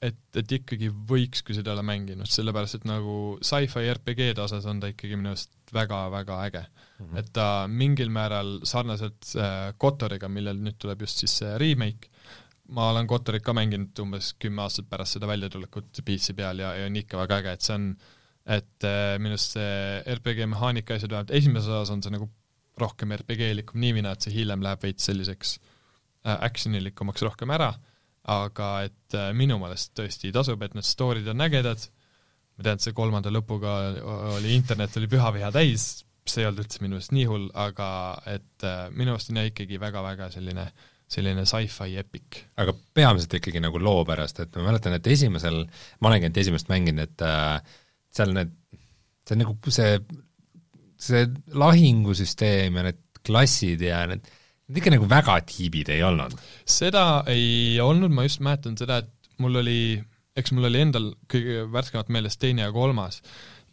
et, et ikkagi võiks, kui seda ei ole mänginud, sellepärast et nagu sci-fi RPG-de osas on ta ikkagi minu arust väga-väga äge mm. -hmm. et ta mingil määral sarnaselt äh, Kotoriga, millel nüüd tuleb just siis see remake, ma olen Kotorit ka mänginud umbes kümme aastat pärast seda väljatulekut PC peal ja, ja on ikka väga äge, et see on et äh, minu arust see RPG mehaanika asjad, vähemalt esimeses osas on see nagu rohkem RPG-likum, nii mina, et see hiljem läheb veits selliseks äh, actionilikumaks rohkem ära aga et äh, minu meelest tõesti tasub, et need story'd on ägedad, ma tean, et see kolmanda lõpuga oli, internet oli pühaviha täis, see ei olnud üldse minu meelest nii hull, aga et äh, minu meelest on jah ikkagi väga-väga selline selline sci-fi epic. aga peamiselt ikkagi nagu loo pärast, et ma mäletan, et esimesel, ma olengi ainult esimest mänginud, et äh, seal need, see on nagu see, see lahingusüsteem ja need klassid ja need Need ikka nagu väga tiibid ei olnud? seda ei olnud, ma just mäletan seda, et mul oli, eks mul oli endal kõige värskemat meeles teine ja kolmas,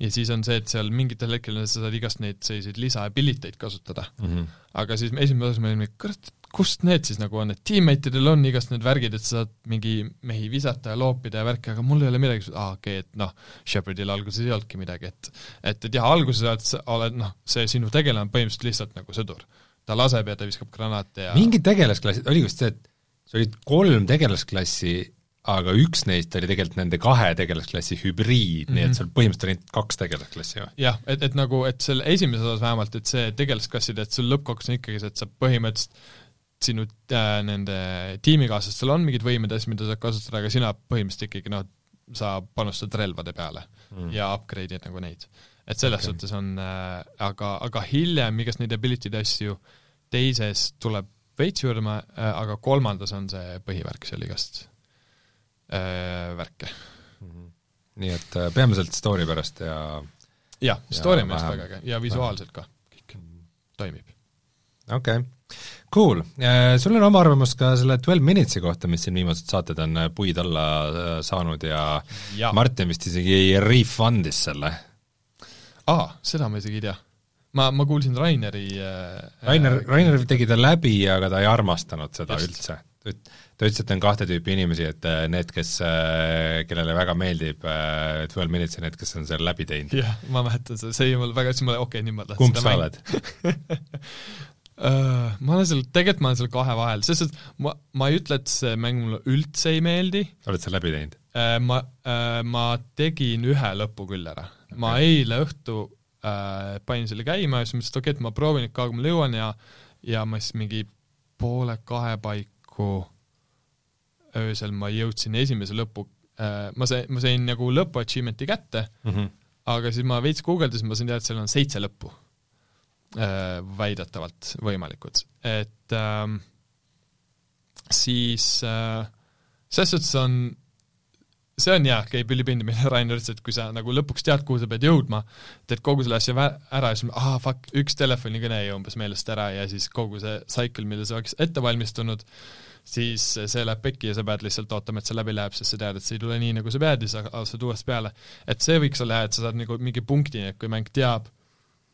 ja siis on see, et seal mingitel hetkedel sa saad igast neid selliseid lisaabiliteid kasutada mm. -hmm. aga siis esimeses osas me olime, kurat, kust need siis nagu on, et teammate idel on igast need värgid, et sa saad mingi mehi visata ja loopida ja värki, aga mul ei ole midagi, aa okei okay,, et noh, Shepardil alguses ei olnudki midagi, et et, et jah, alguses oled, oled noh, see sinu tegelane on põhimõtteliselt lihtsalt nagu sõdur ta laseb ja ta viskab granaate ja mingid tegelasklassid, oli vist see, et see olid kolm tegelasklassi, aga üks neist oli tegelikult nende kahe tegelasklassi hübriid mm, -hmm. nii et mhm. seal põhimõtteliselt oli ainult kaks tegelasklassi või? jah, et, et nagu, et selle esimeses osas vähemalt, et see tegelasklasside, et sul lõppkokkuvõttes on ikkagi see, et sa põhimõtteliselt sinu äh, nende tiimikaaslastel on mingid võimed ja asjad, mida saad kasutada, aga sina põhimõtteliselt ikkagi noh, sa panustad relvade peale mm. ja upgrade'id nagu neid. Et selles okay. suhtes on äh,, aga, aga hiljem igast neid ability'de asju teises tuleb veits juurde äh,, aga kolmandas on see põhivärk seal igast äh, värke mm. -hmm. nii et äh, peamiselt story pärast ja jah, story on arust väga äge ja visuaalselt ka, kõik toimib. okei okay., cool, äh, sul on oma arvamus ka selle Twelve Minutes'i kohta, mis siin viimased saated on puid alla saanud ja, ja. Martin vist isegi refund'is selle. Aa, seda ma isegi ei tea ma, ma kuulsin Raineri äh, Rainer, Rainer tegi ta läbi, aga ta ei armastanud seda Just. üldse. ta ütles, et on kahte tüüpi inimesi, et äh, need, kes, äh, kellele väga meeldib Twelve Minutes ja need, kes on selle läbi teinud. jah, ma mäletan seda, see jäi mulle väga, siis ma okei okay,, nüüd ma tahtsin kumb sa oled ma olen seal, tegelikult ma olen seal kahe vahel, sest et ma, ma ei ütle, et see mäng mulle üldse ei meeldi. oled sa läbi teinud? Ma, ma tegin ühe lõpu küll ära. Okay.. ma eile õhtu äh, panin selle käima ja siis mõtlesin, et okei okay,, et ma proovin, kaua ma jõuan ja ja ma siis mingi poole kahe paiku öösel ma jõudsin esimese lõpu äh,, ma sain, ma sain nagu lõpu achievement'i kätte mm, -hmm. aga siis ma veits guugeldasin, ma sain teada, et seal on seitse lõppu äh, väidetavalt võimalikud, et äh, siis äh, selles suhtes on see on jah, käib ülipindi, mida Rainer ütles, et kui sa nagu lõpuks tead, kuhu sa pead jõudma, teed kogu selle asja ära ja siis ah fuck, üks telefonikõne jäi umbes meelest ära ja siis kogu see cycle, mille sa oleks ette valmistunud, siis see läheb pekki ja sa pead lihtsalt ootama, et see läbi läheb, sest sa tead, et see ei tule nii, nagu sa pead ja sa alustad uuesti peale. et see võiks olla hea, et sa saad nagu mingi punktini, et kui mäng teab,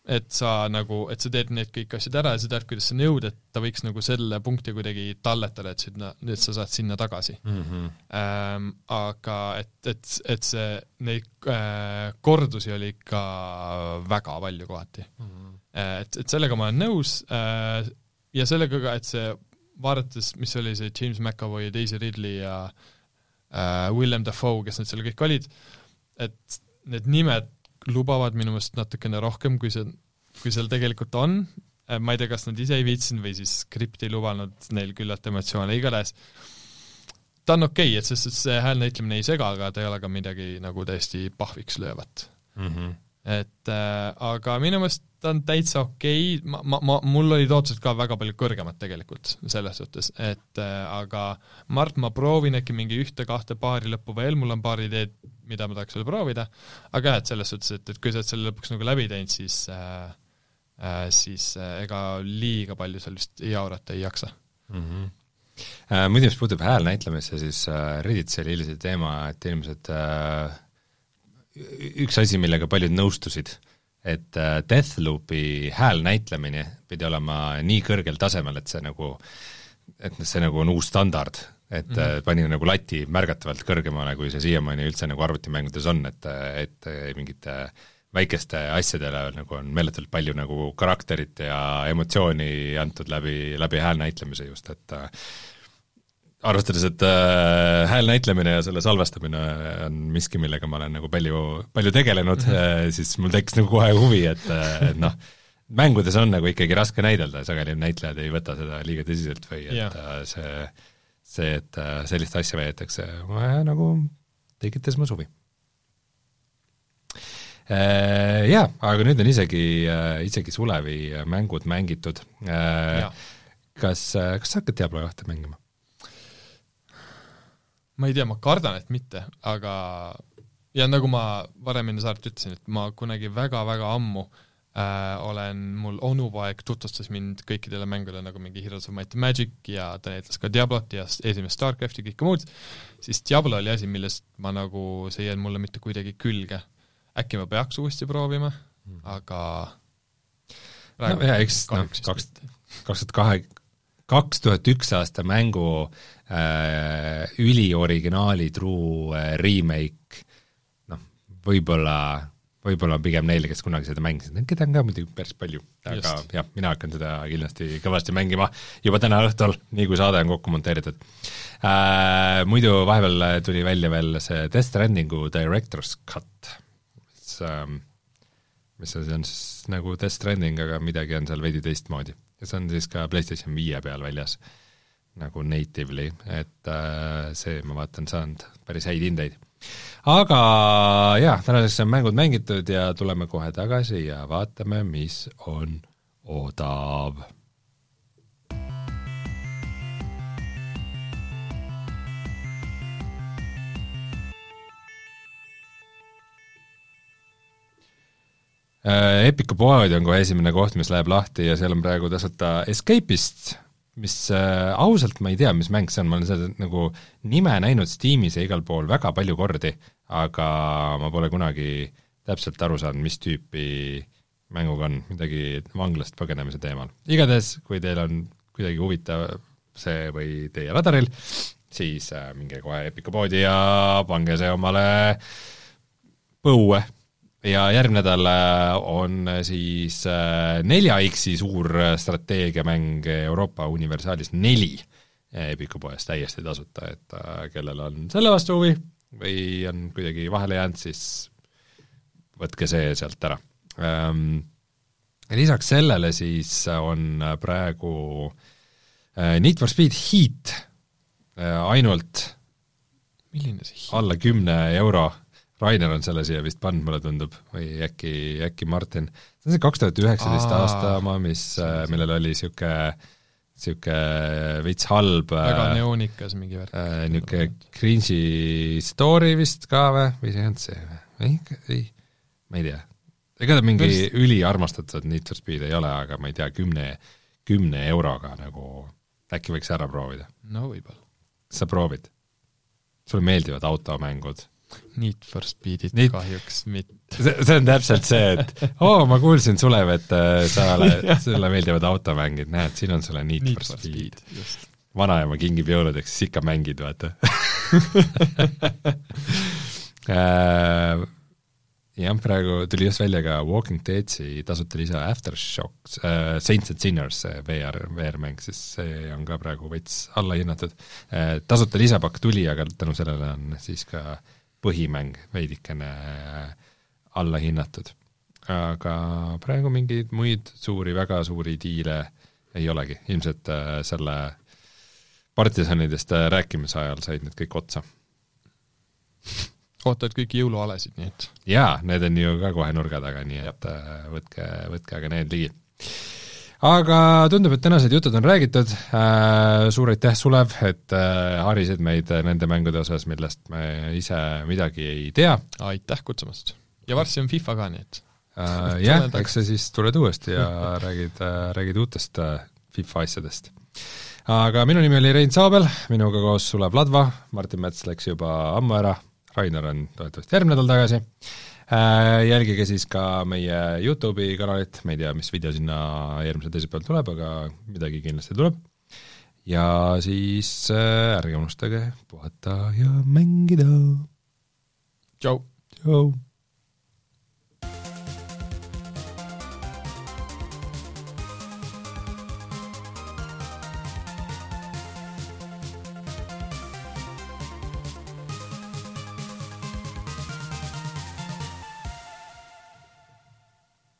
et sa nagu, et sa teed need kõik asjad ära ja sa tead, kuidas sinna jõuda, et ta võiks nagu selle punkti kuidagi talletada, et sinna, et sa saad sinna tagasi mm. -hmm. Ähm, aga et, et, et see, neid äh, kordusi oli ikka väga palju kohati mm. -hmm. et, et sellega ma olen nõus äh, ja sellega ka, et see, vaadates, mis oli see James McAvoy ja Daisy Ridley ja äh, William Dafoe, kes need seal kõik olid, et need nimed lubavad minu meelest natukene rohkem, kui see, kui seal tegelikult on, äh, ma ei tea, kas nad ise ei viitsinud või siis skript ei lubanud neil küllalt emotsioone, igatahes ta on okei okay,, et sest see hääl näitlemine ei sega, aga ta ei ole ka midagi nagu täiesti pahviks löövat mm. -hmm. et äh, aga minu meelest ta on täitsa okei okay., ma, ma, ma, mul olid ootused ka väga palju kõrgemad tegelikult selles suhtes, et äh, aga Mart, ma proovin äkki mingi ühte-kahte paari lõppu veel, mul on paar ideed, mida ma tahaks veel proovida, aga jah, et selles suhtes, et, et kui sa oled selle lõpuks nagu läbi teinud, siis äh, äh, siis äh, ega liiga palju seal vist jaurata ei jaksa mm. -hmm. Muidu, mis puutub häälnäitlemisse, siis äh, Redditis oli see teema, et inimesed äh, üks asi, millega paljud nõustusid, et Deathloopi häälnäitlemine pidi olema nii kõrgel tasemel, et see nagu, et see nagu on uus standard et mm -hmm. pani nagu lati märgatavalt kõrgemale, kui see siiamaani üldse nagu arvutimängudes on, et, et mingite väikeste asjadele nagu on meeletult palju nagu karakterit ja emotsiooni antud läbi, läbi häälnäitlemise just, et äh, arvestades, et äh, hääl näitlemine ja selle salvestamine on miski, millega ma olen nagu palju, palju tegelenud mm, -hmm. siis mul tekkis nagu kohe huvi, et, et noh, mängudes on nagu ikkagi raske näidelda, sageli näitlejad ei võta seda liiga tõsiselt või et yeah. see see, et äh, sellist asja veetakse, nagu tekitas mu suvi. Äh, jaa, aga nüüd on isegi, äh, isegi Sulevi mängud mängitud. kas, kas sa hakkad Diablo kahte mängima? ma ei tea, ma kardan, et mitte, aga ja nagu ma varem enne saadet ütlesin, et ma kunagi väga-väga ammu äh, äh, olen, mul onupoeg tutvustas mind kõikidele mängudele nagu mingi Heroes of Might and Magic ja ta näitas ka Diablot ja esimest StarCrafti, kõike muud, siis Diablo oli asi, millest ma nagu, see ei jäänud mulle mitte kuidagi külge. äkki ma peaks uuesti proovima, hmm. aga no jaa, eks noh, kaks, kaks tuhat kahe, kaks tuhat üks aasta mängu äh, ülioriginaali true äh, remake, noh, võib-olla võib-olla pigem neile, kes kunagi seda mängisid, keda on ka muidugi päris palju, aga Just. jah, mina hakkan seda kindlasti kõvasti mängima juba täna õhtul, nii kui saade on kokku monteeritud äh,. Muidu vahepeal tuli välja veel see Death Strandingu Director's Cut, mis ähm, mis asi on siis nagu Death Stranding, aga midagi on seal veidi teistmoodi. ja see on siis ka PlayStation viie peal väljas, nagu natively, et äh, see, ma vaatan, saanud päris häid hindeid aga jah, tänaseks on mängud mängitud ja tuleme kohe tagasi ja vaatame, mis on odav Äh, Epiku pood on kohe esimene koht, mis läheb lahti ja seal on praegu tasuta Escape'ist, mis äh, ausalt ma ei tea, mis mäng see on, ma olen seda nagu nime näinud Steamis ja igal pool väga palju kordi, aga ma pole kunagi täpselt aru saanud, mis tüüpi mänguga on, midagi vanglast põgenemise teemal. igatahes, kui teil on kuidagi huvitav see või teie radaril, siis äh, minge kohe Epiku poodi ja pange see omale põue ja järgmine nädal äh, on äh, siis äh, nelja X-i suur strateegiamäng Euroopa Universaalis neli Epiku poes täiesti tasuta, et kellel on selle vastu huvi või on kuidagi vahele jäänud, siis võtke see sealt ära. Ähm, lisaks sellele siis on praegu Need for Speed Heat ainult milline see alla kümne euro Rainer on selle siia vist pannud, mulle tundub, või äkki, äkki Martin. see on see kaks tuhat üheksateist aasta oma, mis, millel oli niisugune niisugune veits halb väga neoonikas mingi värk äh,. Niisugune cringe'i story vist ka või, või see ei olnud see või? ei, ei, ma ei tea. ega ta mingi Vist... üliarmastatud Need for Speed ei ole, aga ma ei tea, kümne, kümne euroga nagu äkki võiks ära proovida? no võib-olla. sa proovid? sulle meeldivad automängud Need for Speedit Need... kahjuks mitte. see, on täpselt see, et oo ma kuulsin, Sulev, et äh, sa oled, sulle meeldivad automängid, näed, siin on sulle Need, Need for, for Speed, speed.. vanaema kingib jõuludeks, siis ikka mängid, vaata. Äh, jah, praegu tuli just välja ka Walking Deadsi tasuta lisa Aftershocks äh,, Saints and Sinners, see VR, VR-mäng, siis see on ka praegu veits allahinnatud äh,. tasuta lisapakk tuli, aga tänu sellele on siis ka äh, põhimäng veidikene allahinnatud. aga praegu mingeid muid suuri, väga suuri diile ei olegi, ilmselt äh, selle partisanidest äh, rääkimise ajal said need kõik otsa. ootad kõiki jõulualesid, nii et? jaa, need on ju ka kohe nurga taga, nii et äh, võtke, võtke aga need ligi aga tundub, et tänased jutud on räägitud äh,, suur aitäh, Sulev, et äh, harisid meid nende mängude osas, millest me ise midagi ei tea. aitäh kutsumast! ja varsti on FIFA ka, nii et äh, jah, eks sa siis tuled uuesti ja räägid äh,, räägid uutest äh, FIFA asjadest. aga minu nimi oli Rein Saabel, minuga koos Sulev Ladva, Martin Mets läks juba ammu ära, Rainer on teatavasti järgmine nädal tagasi Äh, jälgige siis ka meie Youtube'i kanalit, ma ei tea, mis video sinna järgmisel teisipäeval tuleb, aga midagi kindlasti tuleb. ja siis äh, ärge unustage puhata ja mängida. tšau. tšau.